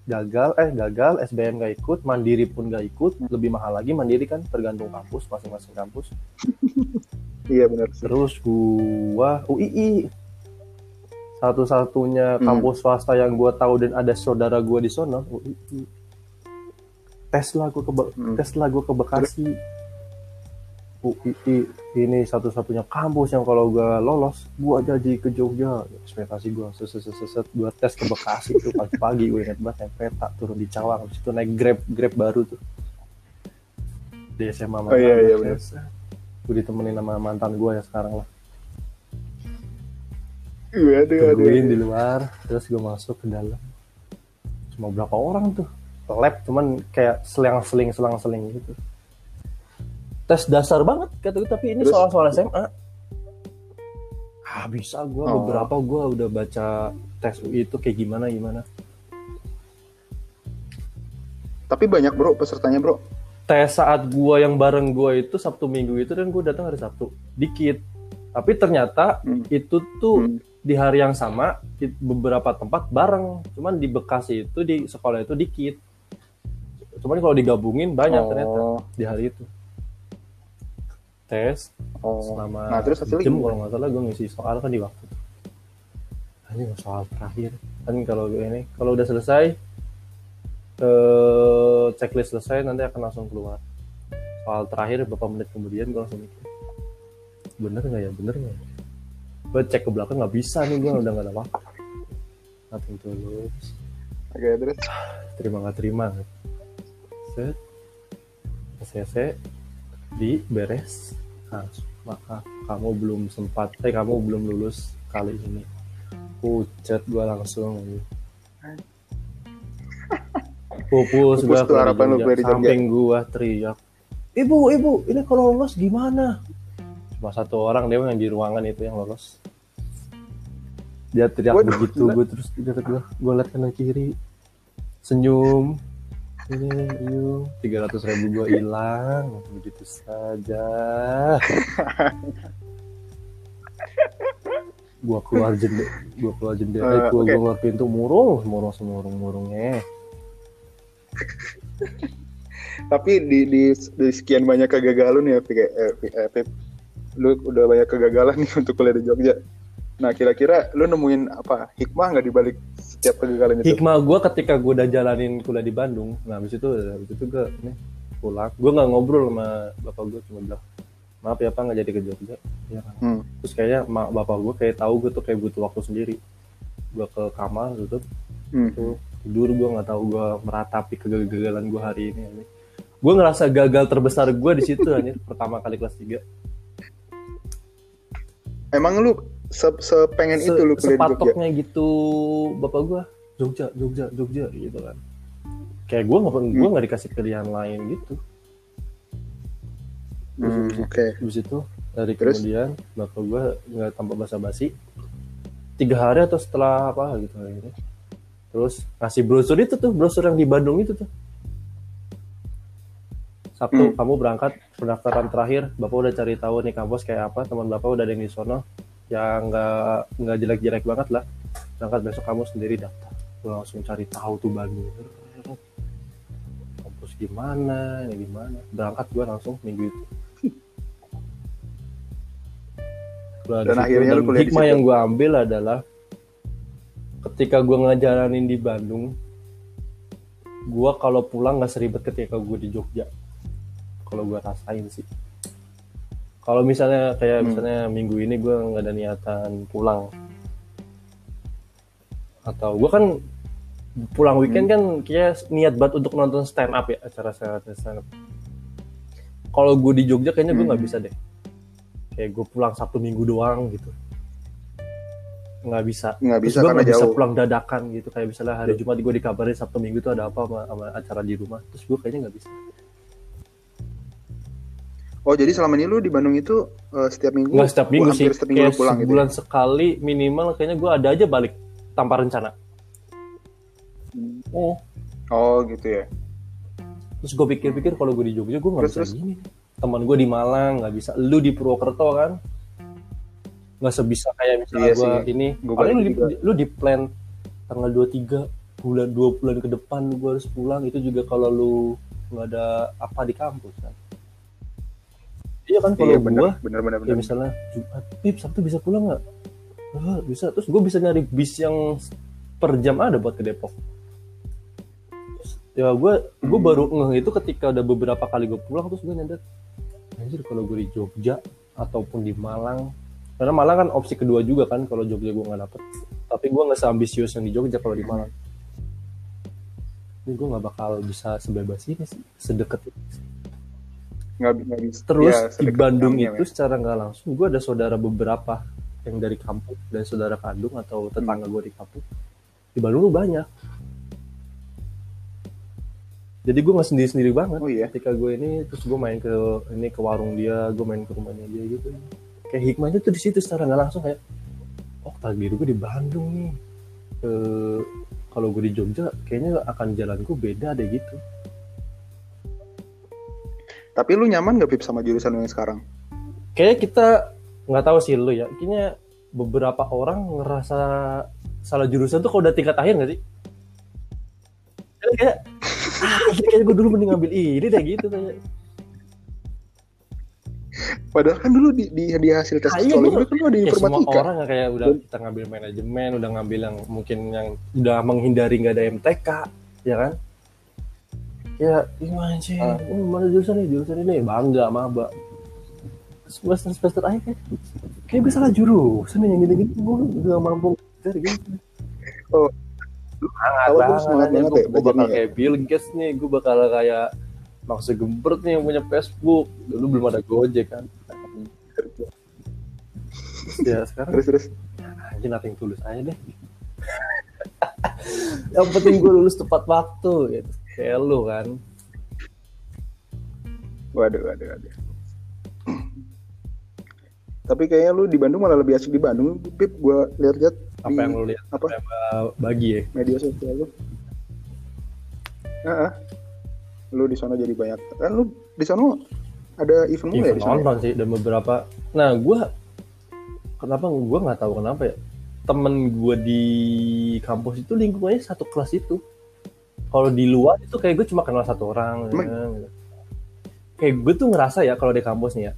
gagal eh gagal SBM gak ikut mandiri pun gak ikut. Lebih mahal lagi mandiri kan tergantung kampus masing-masing kampus. Iya benar terus gua UII satu-satunya Hmm. kampus swasta yang gua tahu dan ada saudara gua di sono UII tes lah gua ke Hmm. tes lah gua ke Bekasi UII ini satu-satunya kampus yang kalau gua lolos gua jadi ke Jogja. Ekspektasi gua seset seset gua tes ke Bekasi tuh pagi-pagi gue inget banget naik kereta turun di Cawang. Habis itu naik Grab Grab baru tuh. Di SMA Oh, iya, iya, gue ditemenin sama mantan gue ya sekarang lah. Iya, tungguin di luar terus gue masuk ke dalam. Cuma berapa orang tuh? Lab cuman kayak selang-seling selang-seling gitu tes dasar banget kata gue tapi ini Terus? soal-soal SMA ah bisa gue Oh. beberapa gue udah baca tes UI itu kayak gimana gimana Tapi banyak bro pesertanya bro. tes saat gua yang bareng gua itu Sabtu Minggu itu dan gua datang hari Sabtu dikit tapi ternyata Hmm. itu tuh Hmm. di hari yang sama di beberapa tempat bareng cuman di Bekasi itu di sekolah itu dikit cuman kalau digabungin banyak Oh. ternyata di hari itu tes Oh. selama Nah, terus hasilnya jam kalau nggak salah gue ngisi soal kan di waktu hanya soal terakhir. Kan kalau ini kalau udah selesai eh checklist selesai nanti akan langsung keluar. Soal terakhir beberapa menit kemudian gue langsung mikir bener nggak ya? Bener nggak ya? gue cek ke belakang nggak bisa nih gue udah nggak ada waktu. Nothing tulus Oke, terus? Terima nggak terima. Set. SCC di beres nah, maka kamu belum sempat eh kamu belum lulus kali ini. Pucat gua langsung. Pupus gua harapan lu samping gua teriak ibu ibu ini kalau lolos gimana? Cuma satu orang dia yang di ruangan itu yang lolos. Dia teriak Waduh, begitu gue terus dia gue gue liat kanan kiri. Senyum tiga ratus ribu gue hilang. Begitu saja. Gua keluar jendela gua keluar jendela. Gua, oke. gua keluar pintu murung murung semurung murungnya tapi di, di, di sekian banyak kegagalan ya Pik, eh, eh, Pip, lu udah banyak kegagalan nih untuk kuliah di Jogja. Nah kira-kira lu nemuin apa hikmah nggak di balik setiap kegagalan itu. Hikmah gua ketika gua udah jalanin kuliah di Bandung nah habis itu habis itu gua nih pulang. Gua nggak ngobrol sama bapak gua cuma bilang maaf ya pak nggak jadi ke Jogja. Ya kan? Hmm. terus kayaknya bapak gua kayak tahu gua tuh kayak butuh waktu sendiri. Gua ke kamar tutup. Hmm. tuh tidur gue nggak tahu gue meratapi kegagalan gue hari ini anjir. gue ngerasa gagal terbesar gue di situ anjir pertama kali kelas 3 emang lu se sepengen itu lu kuliah di Jogja. sepatoknya gitu bapak gue Jogja Jogja Jogja gitu kan. Kayak gue nggak Hmm. nggak dikasih pilihan lain gitu. Hmm, oke. habis itu dari Terus? kemudian bapak gue nggak tanpa basa-basi. Tiga hari atau setelah apa gitu ini terus ngasih brosur itu tuh brosur yang di Bandung itu tuh. Sabtu Hmm. kamu berangkat pendaftaran terakhir. Bapak udah cari tahu nih kampus kayak apa teman bapak udah ada yang di sono yang nggak nggak jelek-jelek banget lah. Berangkat besok kamu sendiri daftar. Gue langsung cari tahu tuh Bandung kampus gimana ini gimana? Berangkat gue langsung minggu itu. Gua Dan akhirnya lu kuliah hikmah yang gue ambil adalah ketika gue ngejalanin di Bandung gue kalau pulang nggak seribet ketika gue di Jogja. Kalau gue rasain sih kalau misalnya kayak Hmm. misalnya minggu ini gue nggak ada niatan pulang. Atau gue kan pulang weekend kan kayak niat banget untuk nonton stand up ya acara stand up kalau gue di Jogja kayaknya gue nggak Hmm. bisa deh. Kayak gue pulang Sabtu Minggu doang gitu. Nggak bisa. Nggak bisa gue nggak bisa jauh. pulang dadakan gitu. Kayak misalnya hari Iya. Jumat gue dikabarin Sabtu Minggu tuh ada apa sama, sama acara di rumah. Terus gue kayaknya nggak bisa oh jadi selama ini lu di Bandung itu eh, setiap minggu nggak setiap minggu sih. setiap minggu pulang gitu sebulan sekali minimal kayaknya gue ada aja balik tanpa rencana. Hmm. oh. Oh gitu ya. Terus gue pikir-pikir kalau gue di Jogja gue nggak Terus, bisa terus? gini. Teman gue di Malang nggak bisa. Lu di Purwokerto kan? Nggak sebisa kayak misalnya Iya gue ini. Gua paling lu di, lu di plan tanggal 23 bulan dua bulan ke depan gue harus pulang. Itu juga kalau lu nggak ada apa di kampus kan iya kan kalau iya gue bener bener bener ya misalnya Jumat, Pip Sabtu bisa pulang nggak? Ah, bisa. Terus gue bisa nyari bis yang per jam ada buat ke Depok. Terus, ya gue gue Hmm. baru ngeh itu ketika udah beberapa kali gue pulang terus gue nyadar anjir kalau gue di Jogja ataupun di Malang karena Malang kan opsi kedua juga kan kalau Jogja gue nggak dapet tapi gue nggak seambisius yang di Jogja kalau di Malang ini gue nggak bakal bisa sebebas ini sih sedekat itu nggak nggak bisa Terus Ya, di Bandung ya, itu secara nggak langsung gue ada saudara beberapa yang dari kampung dan saudara kandung atau tetangga Hmm. gue di kampung. Di Bandung tuh banyak. Jadi gue nggak sendiri sendiri banget. oh iya Ketika gue ini terus gue main ke ini ke warung dia, gue main ke rumahnya dia gitu. Kayak hikmahnya tuh di situ secara nggak langsung kayak oh takdir gue di Bandung nih. Eh, kalau gue di Jogja kayaknya akan jalanku beda deh gitu. Tapi lu nyaman nggak Pip sama jurusan lu yang sekarang? Kayaknya kita nggak tahu sih lu ya. Kayaknya beberapa orang ngerasa salah jurusan tuh kalau udah tingkat akhir nggak sih? Kayak ah kayaknya gue dulu mending ngambil ini deh gitu kayak Padahal kan dulu di, di, di hasil tes Ah, iya, kan ada ya semua informatika. orang kayak udah kita ngambil manajemen udah ngambil yang mungkin yang udah menghindari nggak ada MTK ya kan ya gimana sih Ah. oh, mana jurusan ini jurusan ini bangga maba semester semester akhir kayak kayak gue salah jurusan yang gini gini gue udah mampu belajar gitu Oh. lu banget gue ya bakal ya? kayak Bill Gates nih gue bakal kayak Mark Zuckerberg nih yang punya Facebook dulu belum ada Gojek kan ya sekarang Terus terus. aja nating tulus aja deh yang penting gue lulus tepat waktu gitu kayak lu kan Waduh, waduh, waduh. Tapi kayaknya lu di Bandung malah lebih asik di Bandung, Pip. Gua lihat-lihat apa di yang lu lihat apa yang gua bagi ya media sosial lu. Heeh. Lu di sana jadi banyak. Kan lu di sana ada event mulu ya event di sana. nonton sih dan beberapa nah gue kenapa gue nggak tahu kenapa ya temen gue di kampus itu lingkungannya satu kelas itu kalau di luar itu kayak gue cuma kenal satu orang ya, gitu. kayak gue tuh ngerasa ya kalau di kampus nih ya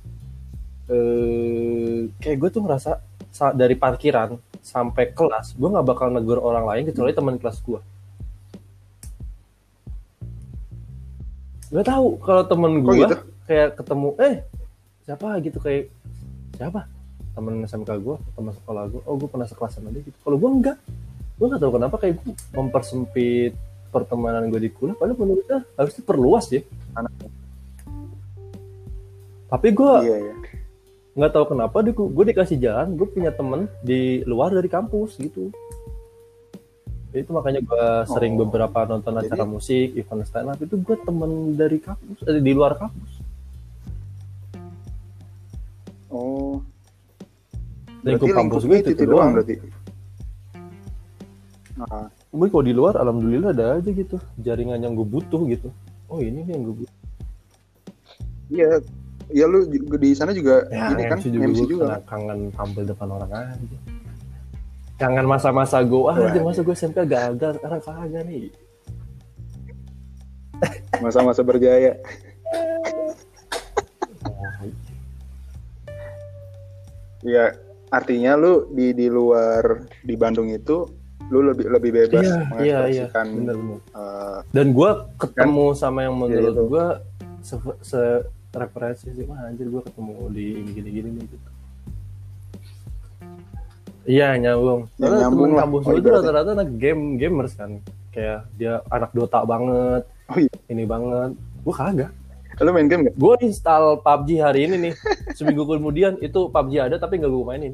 eh kayak gue tuh ngerasa sa- dari parkiran sampai kelas gue nggak bakal negur orang lain kecuali teman kelas gue Gak tahu kalau temen Kok gue gitu? kayak ketemu eh siapa gitu kayak siapa temen SMK gue teman sekolah gue oh gue pernah sekelas sama dia gitu kalau gue enggak gue nggak tahu kenapa kayak gue mempersempit pertemanan gue di kuliah padahal menurut gue harus diperluas ya Anak. tapi gue Iya, iya. nggak tahu kenapa di, gue dikasih jalan gue punya temen di luar dari kampus gitu itu makanya gue sering Oh, beberapa nonton jadi- acara musik event stand up itu gue temen dari kampus eh, di luar kampus Oh. lingkup kampus gue itu, itu doang berarti. Nah, Gue kalau di luar alhamdulillah ada aja gitu jaringan yang gue butuh gitu oh ini nih yang gue butuh iya. Ya lu juga di sana juga ya ini kan MC juga, MC gue juga. kangen, tampil depan orang aja kangen masa-masa gue ah anjir, masa gue SMK gagal sekarang kagak nih Masa-masa berjaya. Ya, artinya lu di di luar di Bandung itu lu lebih lebih bebas iya iya iya. mengekspresikan bener bener. eh, dan gue ketemu sama yang menurut itu. gue se, se referensi sih wah anjir gue ketemu di ini gini gini nih gitu. Iya nyambung. Ya, soalnya nyambung temen kampus Oh, gue itu ibaratnya. rata-rata anak game gamers kan. Kayak dia anak Dota banget Oh iya. ini banget. Gue kagak. Lu main game gak? gue install PUBG hari ini nih. Seminggu kemudian itu PUBG ada tapi nggak gue mainin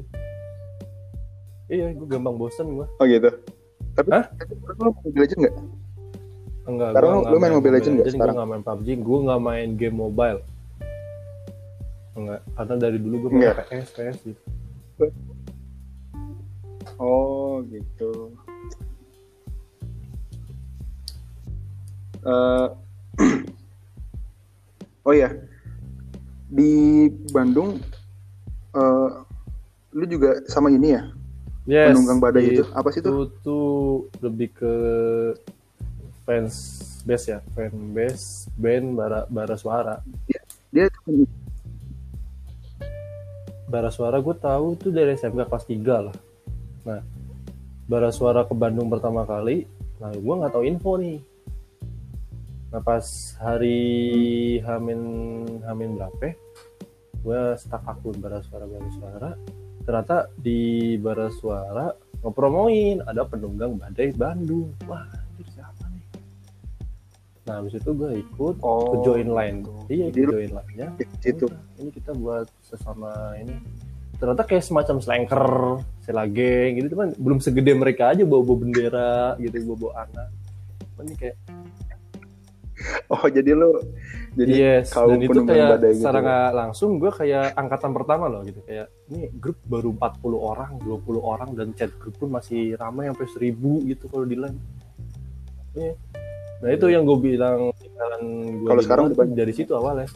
iya gue gampang bosen gue Oh gitu. Tapi, Hah? tapi lu Mobile Legend gak? enggak Sekarang lu- nggak main Mobile Legends nggak sekarang? nggak main PUBG gue nggak main game mobile enggak karena dari dulu gue main Nggak. PS PS gitu Oh gitu. Eh, oh ya, di Bandung, eh, lu juga sama ini ya? Yes Penunggang badai itu. apa sih itu? itu tuh lebih ke fans base ya fan base band bara bara suara. Dia bara suara gue tahu tuh dari SMK kelas 3 lah. Nah bara suara ke Bandung pertama kali nah gue nggak tahu info nih. Nah pas hari Hamin Hamin berapa gue stuck akun bara suara bara suara ternyata di bara suara ngepromoin ada penunggang badai Bandung. Wah anjir siapa nih? Nah habis itu gue ikut Oh, ke join line. Iya Jadi ikut lu- join line nya. Udah, ini kita buat sesama ini. Ternyata kayak semacam slanker sela geng gitu. Cuman belum segede mereka aja bawa bawa bendera gitu bawa bawa anak. Cuman ini kayak Oh jadi lu jadi yes kaum dan itu kayak badai gitu. secara nggak langsung gue kayak angkatan pertama loh gitu kayak ini grup baru 40 orang 20 orang dan chat grup pun masih ramai sampai 1000 gitu kalau di line Iya. nah itu yang gue bilang Kalau sekarang udah dari situ awalnya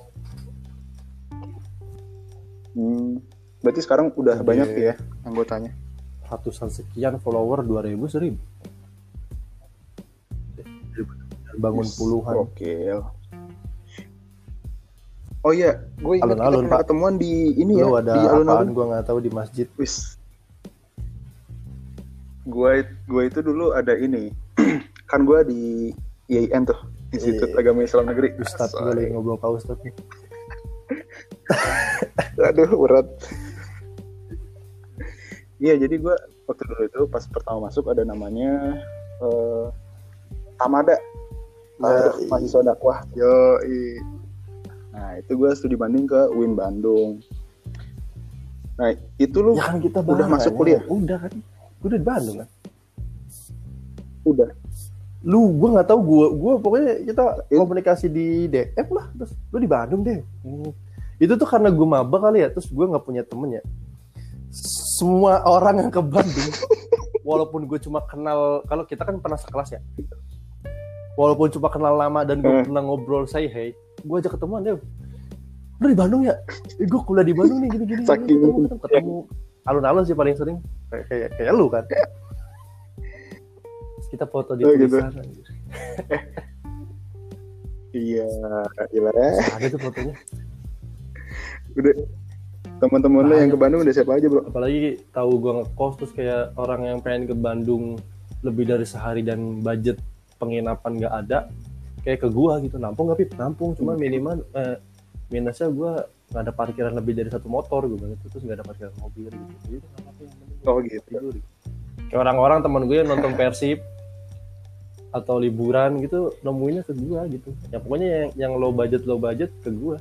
Hmm, berarti sekarang udah Oke. banyak ya anggotanya. ratusan sekian follower 2000 1000 bangun Yes, puluhan Gokil. Oh iya, gue ingat kita Alun-alun, pernah Pak. ketemuan di ini ya, lu ada di alun-alun. gue nggak tahu di masjid Wis. Gue gue itu dulu ada ini. kan gue di IAIN tuh, Institut Iya. Agama Islam Negeri. Ustadz gue lagi ngobrol pak Ustadz nih Aduh, berat. Iya, jadi gue waktu dulu itu pas pertama masuk ada namanya eh, Tamada. Tamada Nah, iya. mahasiswa dakwah. Yo, Nah, itu gue studi banding ke UIN Bandung. Nah, itu lu ya kan kita udah bareng, masuk ya. kuliah? udah kan gue udah di Bandung kan udah. lu gue nggak tahu gue gue pokoknya kita Itu- komunikasi di DM lah terus lu di Bandung deh Hmm. itu tuh karena gue maba kali ya terus gue nggak punya temen ya semua orang yang ke Bandung walaupun gue cuma kenal kalau kita kan pernah sekelas ya walaupun cuma kenal lama dan gue Hmm. pernah ngobrol say hey gue ajak ketemuan deh lu di Bandung ya eh, gue kuliah di Bandung nih gini gini, Saking- gini. ketemu ketemu, ketemu. alun-alun sih paling sering kayak kayak, kayak lu kan Terus kita foto di Oh, gitu. anjir. Iya, gila. ada tuh fotonya Udah. Teman-teman lo yang ke. Bandung udah siapa aja, Bro? apalagi tahu gue ngekos terus kayak orang yang pengen ke Bandung lebih dari sehari dan budget penginapan nggak ada kayak ke gua gitu. Nampung nggak pip nampung cuma minimal eh, minusnya gua nggak ada parkiran lebih dari satu motor gue bilang gitu. Terus nggak ada parkiran mobil gitu. Jadi Oh, gitu. tidur kayak orang-orang teman gue yang nonton persib atau liburan gitu nemuinnya ke gua gitu. Ya pokoknya yang, yang low budget low budget ke gua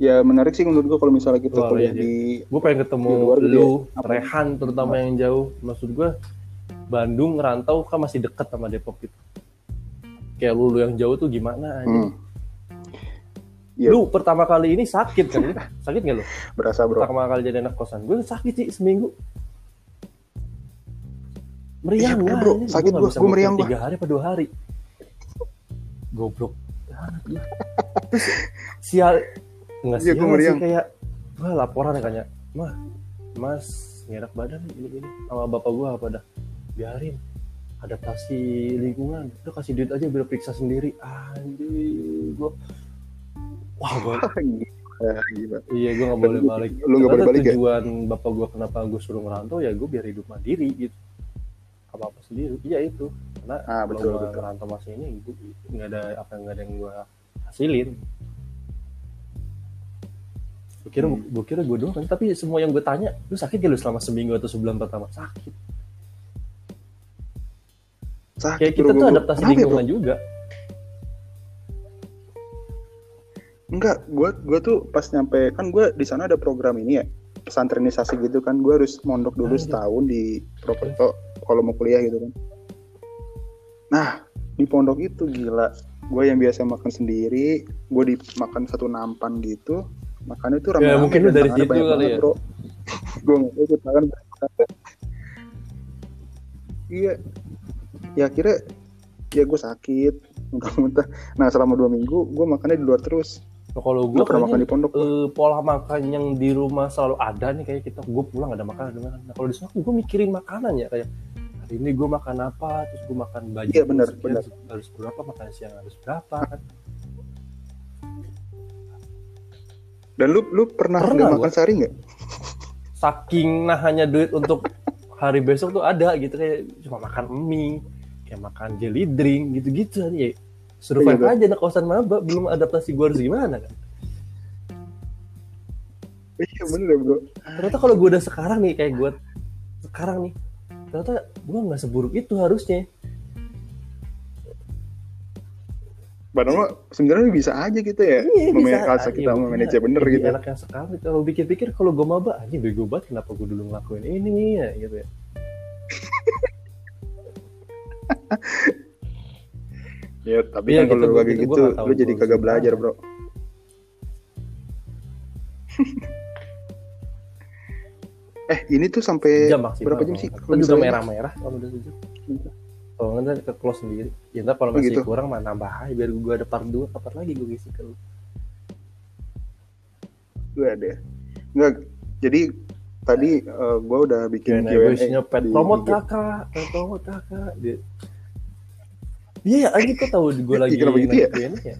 ya menarik sih menurut gua kalau misalnya kita Wah, kuliah iya, di gue pengen ketemu Di luar gitu lu ya? Apa? Rehan terutama yang jauh maksud gue Bandung ngerantau kan masih deket sama Depok gitu kayak lu, lu yang jauh tuh gimana aja Hmm. Iya. lu pertama kali ini sakit kan sakit gak lu berasa, Bro. pertama kali jadi anak kosan gue sakit sih seminggu meriang Iya, lah, bro. ini. Sakit Gua makan meriang tiga hari apa dua hari goblok terus sial nggak Iya, sih meriang. kayak gua laporan ya kayaknya mah mas nggak enak badan ini ini sama bapak gua apa dah biarin adaptasi lingkungan udah kasih duit aja biar periksa sendiri anjir gua wah gua Gila. Iya, gue nggak boleh balik. Lu nggak boleh balik ya? tujuan bapak gue kenapa gue suruh ngerantau ya gue biar hidup mandiri gitu. Apa apa sendiri. Iya itu. Karena Ah, kalau betul, gue betul. ngerantau masih ini gue nggak ada apa nggak ada yang gue hasilin. Gue kira Hmm. gue kira gue doang kan, tapi semua yang gue tanya, lu sakit gak lu selama seminggu atau sebulan pertama? Sakit. Sakit, Kayak kita bro, tuh gua- adaptasi Kenapa ya, bro? lingkungan juga. Enggak, gua gua tuh pas nyampe kan gua di sana ada program ini ya pesantrenisasi gitu kan gua harus mondok dulu Ah, iya. setahun di Prokerto kalau mau kuliah gitu kan. Nah di pondok itu gila, gue yang biasa makan sendiri, gue dimakan satu nampan gitu, makannya itu ramai Ya, mungkin lu dari situ kali ya. bro. gue nggak banyak banget. Iya, ya akhirnya ya gue sakit, muntah-muntah. Nah selama dua minggu gue makannya di luar terus. Nah, kalau gue pernah makan di pondok. eh, pola makan yang di rumah selalu ada nih kayak kita gue pulang ada makanan ada makanan. Nah, kalau di sana gue mikirin makanan ya kayak hari ini gue makan apa terus gue makan baju Iya, benar. harus berapa makan siang harus berapa kan Dan lu lu pernah, Pernah gua. makan sehari nggak? saking nahannya duit untuk hari besok tuh ada gitu kayak cuma makan mie kayak makan jelly drink gitu-gitu kan ya survive Iya, aja anak kosan maba belum adaptasi gue harus gimana kan Iya bener bro. ternyata kalau gue udah sekarang nih kayak gue sekarang nih ternyata gue nggak seburuk itu harusnya Padahal mah sebenarnya bisa aja gitu ya. Iya, bisa. Kalau kita Iya, memanage bener lebih gitu. enak yang sekarang kalau pikir-pikir kalau gue maba aja bego banget kenapa gue dulu ngelakuin ini ya gitu ya Ya tapi Iya, kan kalau gitu, kayak gitu, gitu, tahu lu jadi kagak belajar bro. eh ini tuh sampai jam berapa jam sih? kalau juga merah-merah kalau udah sejam kalau nggak ke close sendiri ya ntar kalau Oh, masih gitu. kurang mah nambah aja biar gue ada part 2 part lagi gue isi ke lu Gue ada. Enggak. Jadi tadi uh, gue udah bikin Q&A gue isinya pet promote kakak promote kakak dia Iya, yeah, anjing kok tahu gue lagi Kenapa gitu ya? ya?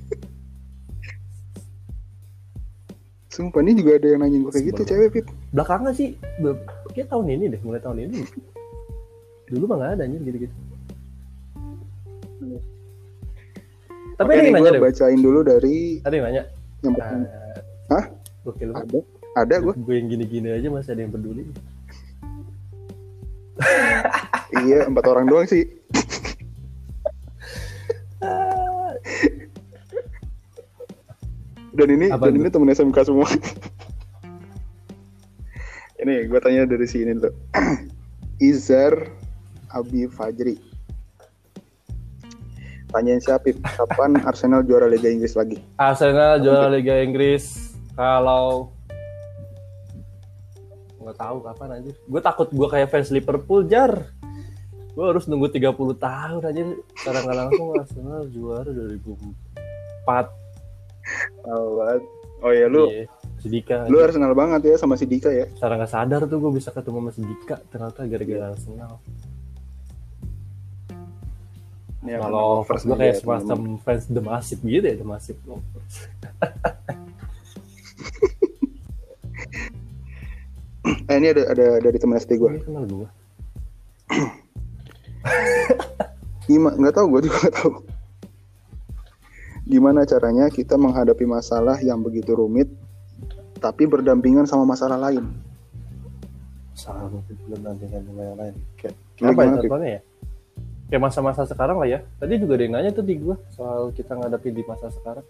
Sumpah ini juga ada yang nanya gue kayak gitu cewek Pip. Belakangan sih, kayak tahun ini deh, mulai tahun ini. Dulu mah gak ada anjir gitu-gitu. Tapi Oke, nanya gue deh. bacain dulu dari Ada yang nanya. yang Uh, Hah? Gokil ada ada gue Gue yang gini-gini aja masih ada yang peduli. iya empat orang doang sih dan ini Apa dan tuh? ini temen SMK semua ini gue tanya dari sini tuh Izar Abi Fajri tanyain siapa Pip? kapan Arsenal juara Liga Inggris lagi Arsenal juara Liga Inggris kalau nggak tahu kapan anjir. Gue takut gue kayak fans Liverpool jar. Gue harus nunggu 30 tahun aja. Sekarang nggak langsung Arsenal juara 2004. oh, oh ya lu Iya, si Dika. lu Arsenal banget ya sama si Dika ya Secara nggak sadar tuh gue bisa ketemu sama si Dika. Ternyata gara-gara Arsenal. Ini akan Kalau lovers fans gue kayak ya, semacam fans The Massive gitu ya, The Massive lovers. eh ini ada ada dari temen SD gue Ini kenal gue. Gimana? Nggak tahu, gue juga nggak tahu. Gimana caranya kita menghadapi masalah yang begitu rumit, tapi berdampingan sama masalah lain? Sama belum nanti dengan yang lain. Kayak apa ya contohnya ya? Kayak masa-masa sekarang lah ya. Tadi juga ada yang nanya tuh di gua soal kita ngadepin di masa sekarang.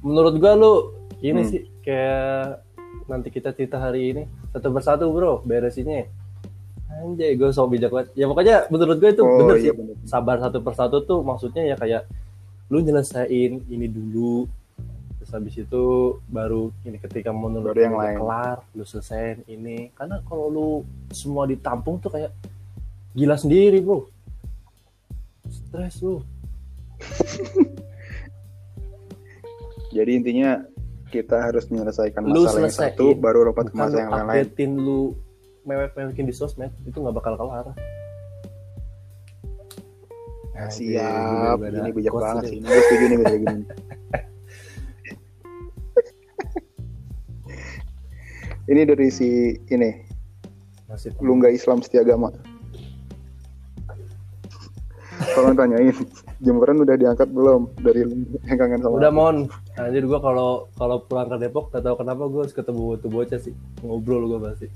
Menurut gua lu ini Hmm. sih kayak nanti kita cerita hari ini satu persatu bro beresinnya. Anjay, gue so bijak banget. Ya pokoknya menurut gue itu Oh, bener iya sih. bener. Sabar satu persatu tuh maksudnya ya kayak lu nyelesain ini dulu. Terus habis itu baru ini ketika menurut Baru yang lain. kelar, lu selesain ini. Karena kalau lu semua ditampung tuh kayak gila sendiri, bro. Stres lu. Jadi intinya kita harus menyelesaikan Lu masalah yang selesaiin, satu, baru lompat ke masalah lu yang lain-lain. updatein lu mewek-mewekin di sosmed, itu nggak bakal kelar. Nah, Siap, beda-beda ini bijak banget sih. Ini gue setuju nih kayak gini. ini dari si ini, Masih lu nggak Islam setia agama. Tolong tanyain, jemuran udah diangkat belum dari yang kangen sama Udah aku? mon, anjir gua kalau kalau pulang ke Depok gak tahu kenapa gua harus ketemu tuh bocah sih ngobrol gua pasti.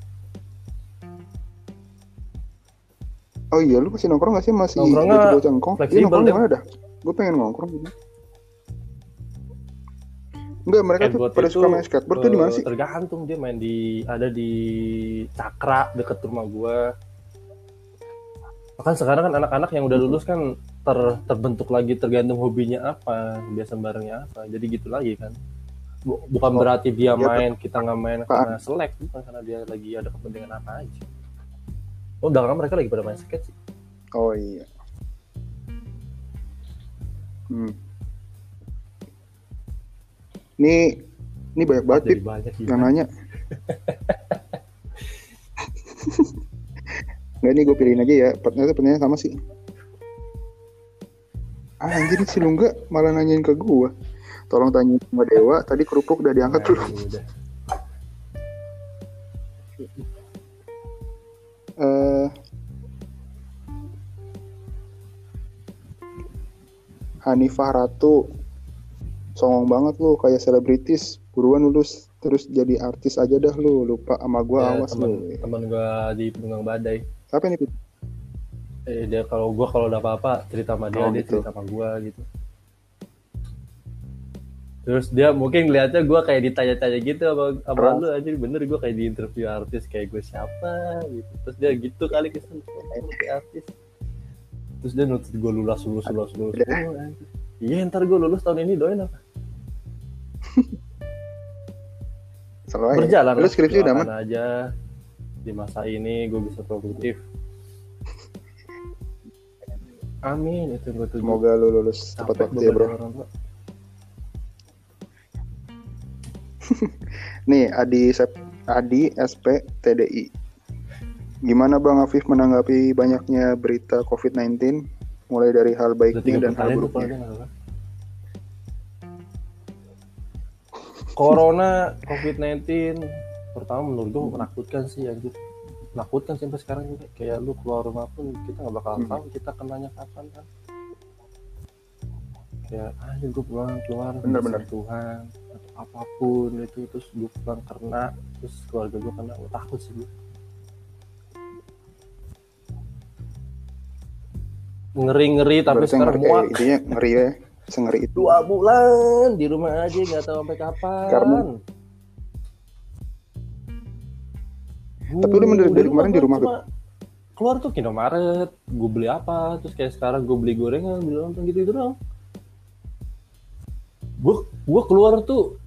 Oh iya, lu masih nongkrong gak sih masih Nongkrongnya ngkong? Iya nongkrong deh. di mana dah? Gue pengen nongkrong gitu. Enggak, mereka tuh pada suka main skateboard tuh di mana eh, sih? Tergantung dia main di ada di Cakra deket rumah gua. Bahkan sekarang kan anak-anak yang udah lulus kan ter, terbentuk lagi tergantung hobinya apa, biasa barengnya apa. Jadi gitu lagi kan. Bu- Bukan Oh, berarti dia iya, main, kita nggak main karena selek, bukan karena dia lagi ada kepentingan apa aja. Oh, udah mereka lagi pada main skate sih. Oh iya. Hmm. Ini ini banyak banget banyak yang nanya. Nggak ini gue pilihin aja ya. Ternyata pertanyaan sama sih. Ah, anjir si Lungga malah nanyain ke gue. Tolong tanya sama Dewa, tadi kerupuk udah diangkat belum? ini udah. Eh, Hanifah Ratu songong banget lu kayak selebritis buruan lulus terus jadi artis aja dah lu lupa sama gua Ya, awas teman lu teman gua di Penunggang Badai. Siapa nih Pip? Eh, dia kalau gua kalau ada apa-apa cerita sama dia, Oh, dia gitu. cerita sama gua gitu. Terus dia mungkin ngeliatnya gua kayak ditanya-tanya gitu sama, sama Keras. lu aja bener gua kayak di interview artis kayak gue siapa gitu. Terus dia gitu kali kesan kayak artis. Terus dia nuntut gua lulus lulus lulus lulus. Udah. Oh. Iya ntar gua lulus tahun ini doain apa? selalu aja Berjalan lu skripsi udah mah aja di masa ini gue bisa produktif. Amin itu gue tuju. semoga lu lulus tepat waktu ya bro nih Adi Sep Adi SP TDI. Gimana Bang Afif menanggapi banyaknya berita COVID-19 mulai dari hal baiknya dan hal tuh buruknya? Corona, COVID-19, pertama menurut gue menakutkan sih anjir. Menakutkan sampai sekarang juga. Kayak lu keluar rumah pun kita nggak bakal Hmm. tahu kita kenanya kapan kan. Kayak anjir gue pulang keluar Bener, bener. Tuhan atau apa pun itu terus gue pulang kena terus keluarga gue kena gue takut sih gue. Ngeri-ngeri tapi Berarti sekarang ngeri, muak. intinya ngeri ya, sengeri itu. dua bulan di rumah aja nggak tahu sampai kapan. Karena- Tapi lu dari- dari kemarin di rumah, cuma keluar tuh Indomaret, gue beli apa, terus kayak sekarang gue beli gorengan, beli nonton gitu gitu doang. Gue gue keluar tuh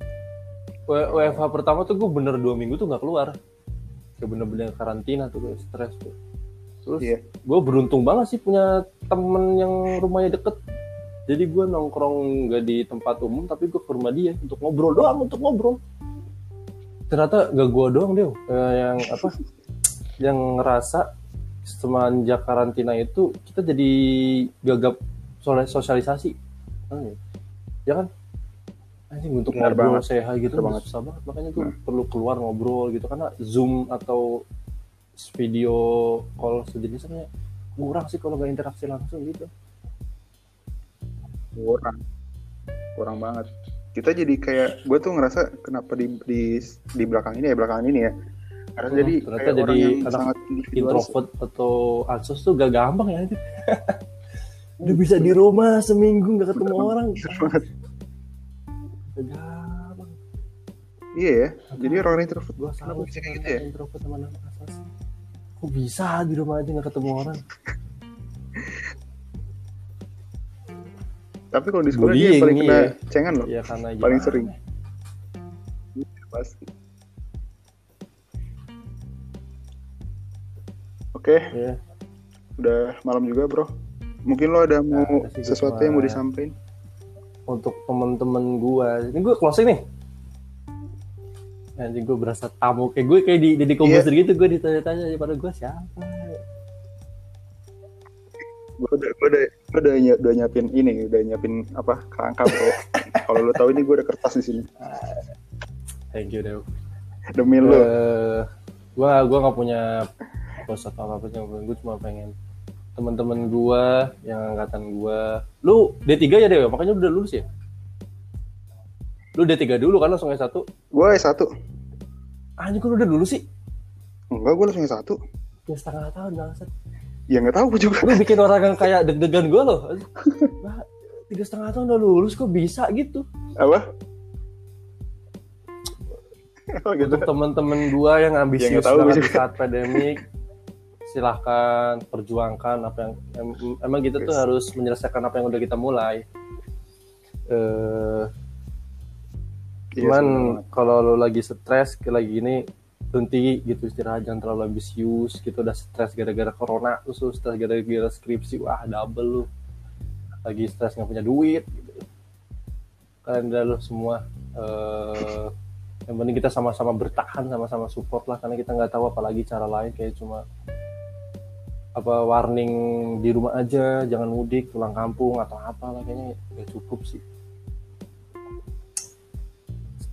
WFH pertama tuh gue bener dua minggu tuh nggak keluar, kayak bener-bener karantina tuh kayak stres tuh. Terus Iya. gue beruntung banget sih punya temen yang rumahnya deket. Jadi gue nongkrong gak di tempat umum, tapi gue ke rumah dia untuk ngobrol doang, untuk ngobrol. Ternyata gak gue doang deh, eh, yang apa, yang ngerasa semenjak karantina itu kita jadi gagap soal- sosialisasi, Kan ya? ya kan? Anjing untuk Benar ngobrol banget. sehat gitu Benar banget. susah banget, makanya gue Nah. perlu keluar ngobrol gitu karena zoom atau video call sejenisnya kurang sih kalau nggak interaksi langsung gitu. kurang kurang banget kita jadi kayak gue tuh ngerasa kenapa di di di belakang ini ya belakangan ini ya karena Hmm, jadi ternyata kayak orang jadi yang anak sangat Introvert atau ansos tuh gak gampang ya. Udah bisa di rumah seminggu nggak ketemu Bener orang. Bener banget. Gak gampang. iya ya jadi orang introvert Gue kenapa salut bisa kayak sama gitu ya introvert sama anak ansos. Kok bisa di rumah aja nggak ketemu orang? tapi kalau di sekolah dia Bullying, paling kena iya. cengan loh. Ya karena Paling gimana? sering. pasti. Oke. Ya, udah malam juga bro. Mungkin lo ada mau Nah, sih, sesuatu gua yang mau disampaikan? Untuk temen-temen gua. Ini gue closing nih. Anjing gue berasa tamu. Kayak gue kayak di Iya. di komposer gitu gue ditanya-tanya pada gue siapa? Gue udah gue udah gue udah, ny- udah nyiapin ini udah nyiapin apa kerangka bro. Kalau lo tahu ini gue ada kertas di sini. Thank you Dew demi lo Eh, gua gua nggak punya post atau apa apa gue cuma pengen teman-teman gua yang angkatan gua. Lu D3 ya Dew makanya udah lulus ya? Lu D3 dulu kan langsung S1 gue S1 anjing kok lu udah lulus sih? Enggak gue langsung S1 ya setengah tahun bangsat ya nggak tahu gue juga. Lu bikin orang yang kayak deg-degan gua loh. Tiga setengah tahun udah lulus kok bisa gitu? Apa? Oh, gitu. Untuk teman-teman gua yang ambisius Ya, tahu banget gua di saat pandemik silahkan perjuangkan apa yang em- emang kita tuh Yes. harus menyelesaikan apa yang udah kita mulai. Eh Iya, cuman kalau lo lagi stres kayak lagi gini berhenti gitu istirahat jangan terlalu ambisius gitu. Udah stres gara-gara corona terus lu stres gara-gara skripsi wah double lu. Lagi stres nggak punya duit gitu. Kalian udah lo semua eh yang penting kita sama-sama bertahan sama-sama support lah karena kita nggak tahu apalagi cara lain kayak cuma apa warning di rumah aja jangan mudik pulang kampung atau apa lah kayaknya nggak cukup sih.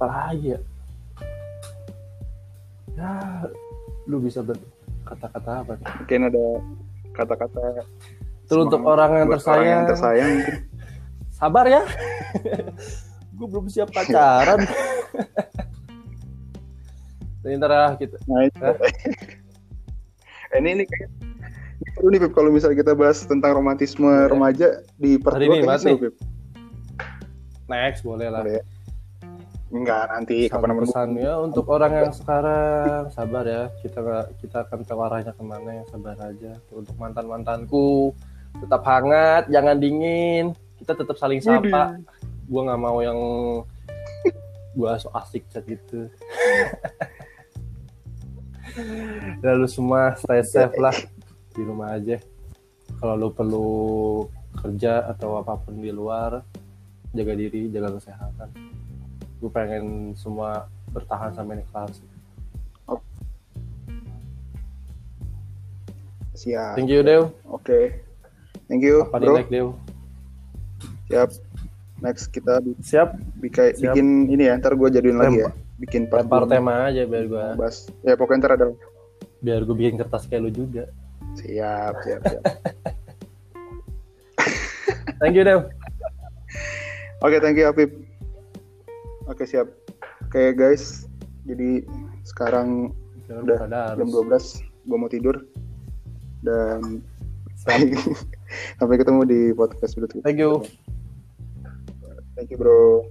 Apa lagi ya ya lu bisa berkata-kata apa nih mungkin ada kata-kata itu untuk semangat orang yang buat orang yang tersayang tersayang mungkin sabar ya gue belum siap pacaran Jadi ntar ah kita nah itu Hah? ini ini kayak ini perlu nih Pip kalau misalnya kita bahas tentang romantisme remaja di part Hari ini banget nih. Pip. next boleh lah Boleh ya? Enggak nanti Satu kapan pesan ya untuk orang yang sekarang sabar ya. Kita kita akan tahu arahnya ke mana ya sabar aja. Untuk mantan mantanku tetap hangat jangan dingin. Kita tetap saling sapa. Gua nggak mau yang gua so asik chat gitu. Lalu semua stay safe lah. Di rumah aja. Kalau lu perlu kerja atau apa pun di luar jaga diri jaga kesehatan gue pengen semua bertahan sampai naik kelas. Siap. Thank you Dew oke. Okay. thank you Apa bro. Dew siap. Next kita siap, bikin siap. ini ya ntar gue jadiin lagi ya. Bikin part part tema aja biar gue bahas. Ya pokoknya ntar ada biar gue bikin kertas kayak lu juga. Siap siap siap. Thank you Dew Oke, okay, thank you Apip. Oke, siap. Oke, guys. Jadi sekarang Sekarang udah jam harus. 12, gue mau tidur. Dan sampai ketemu di podcast berikutnya. Thank you. Thank you, bro.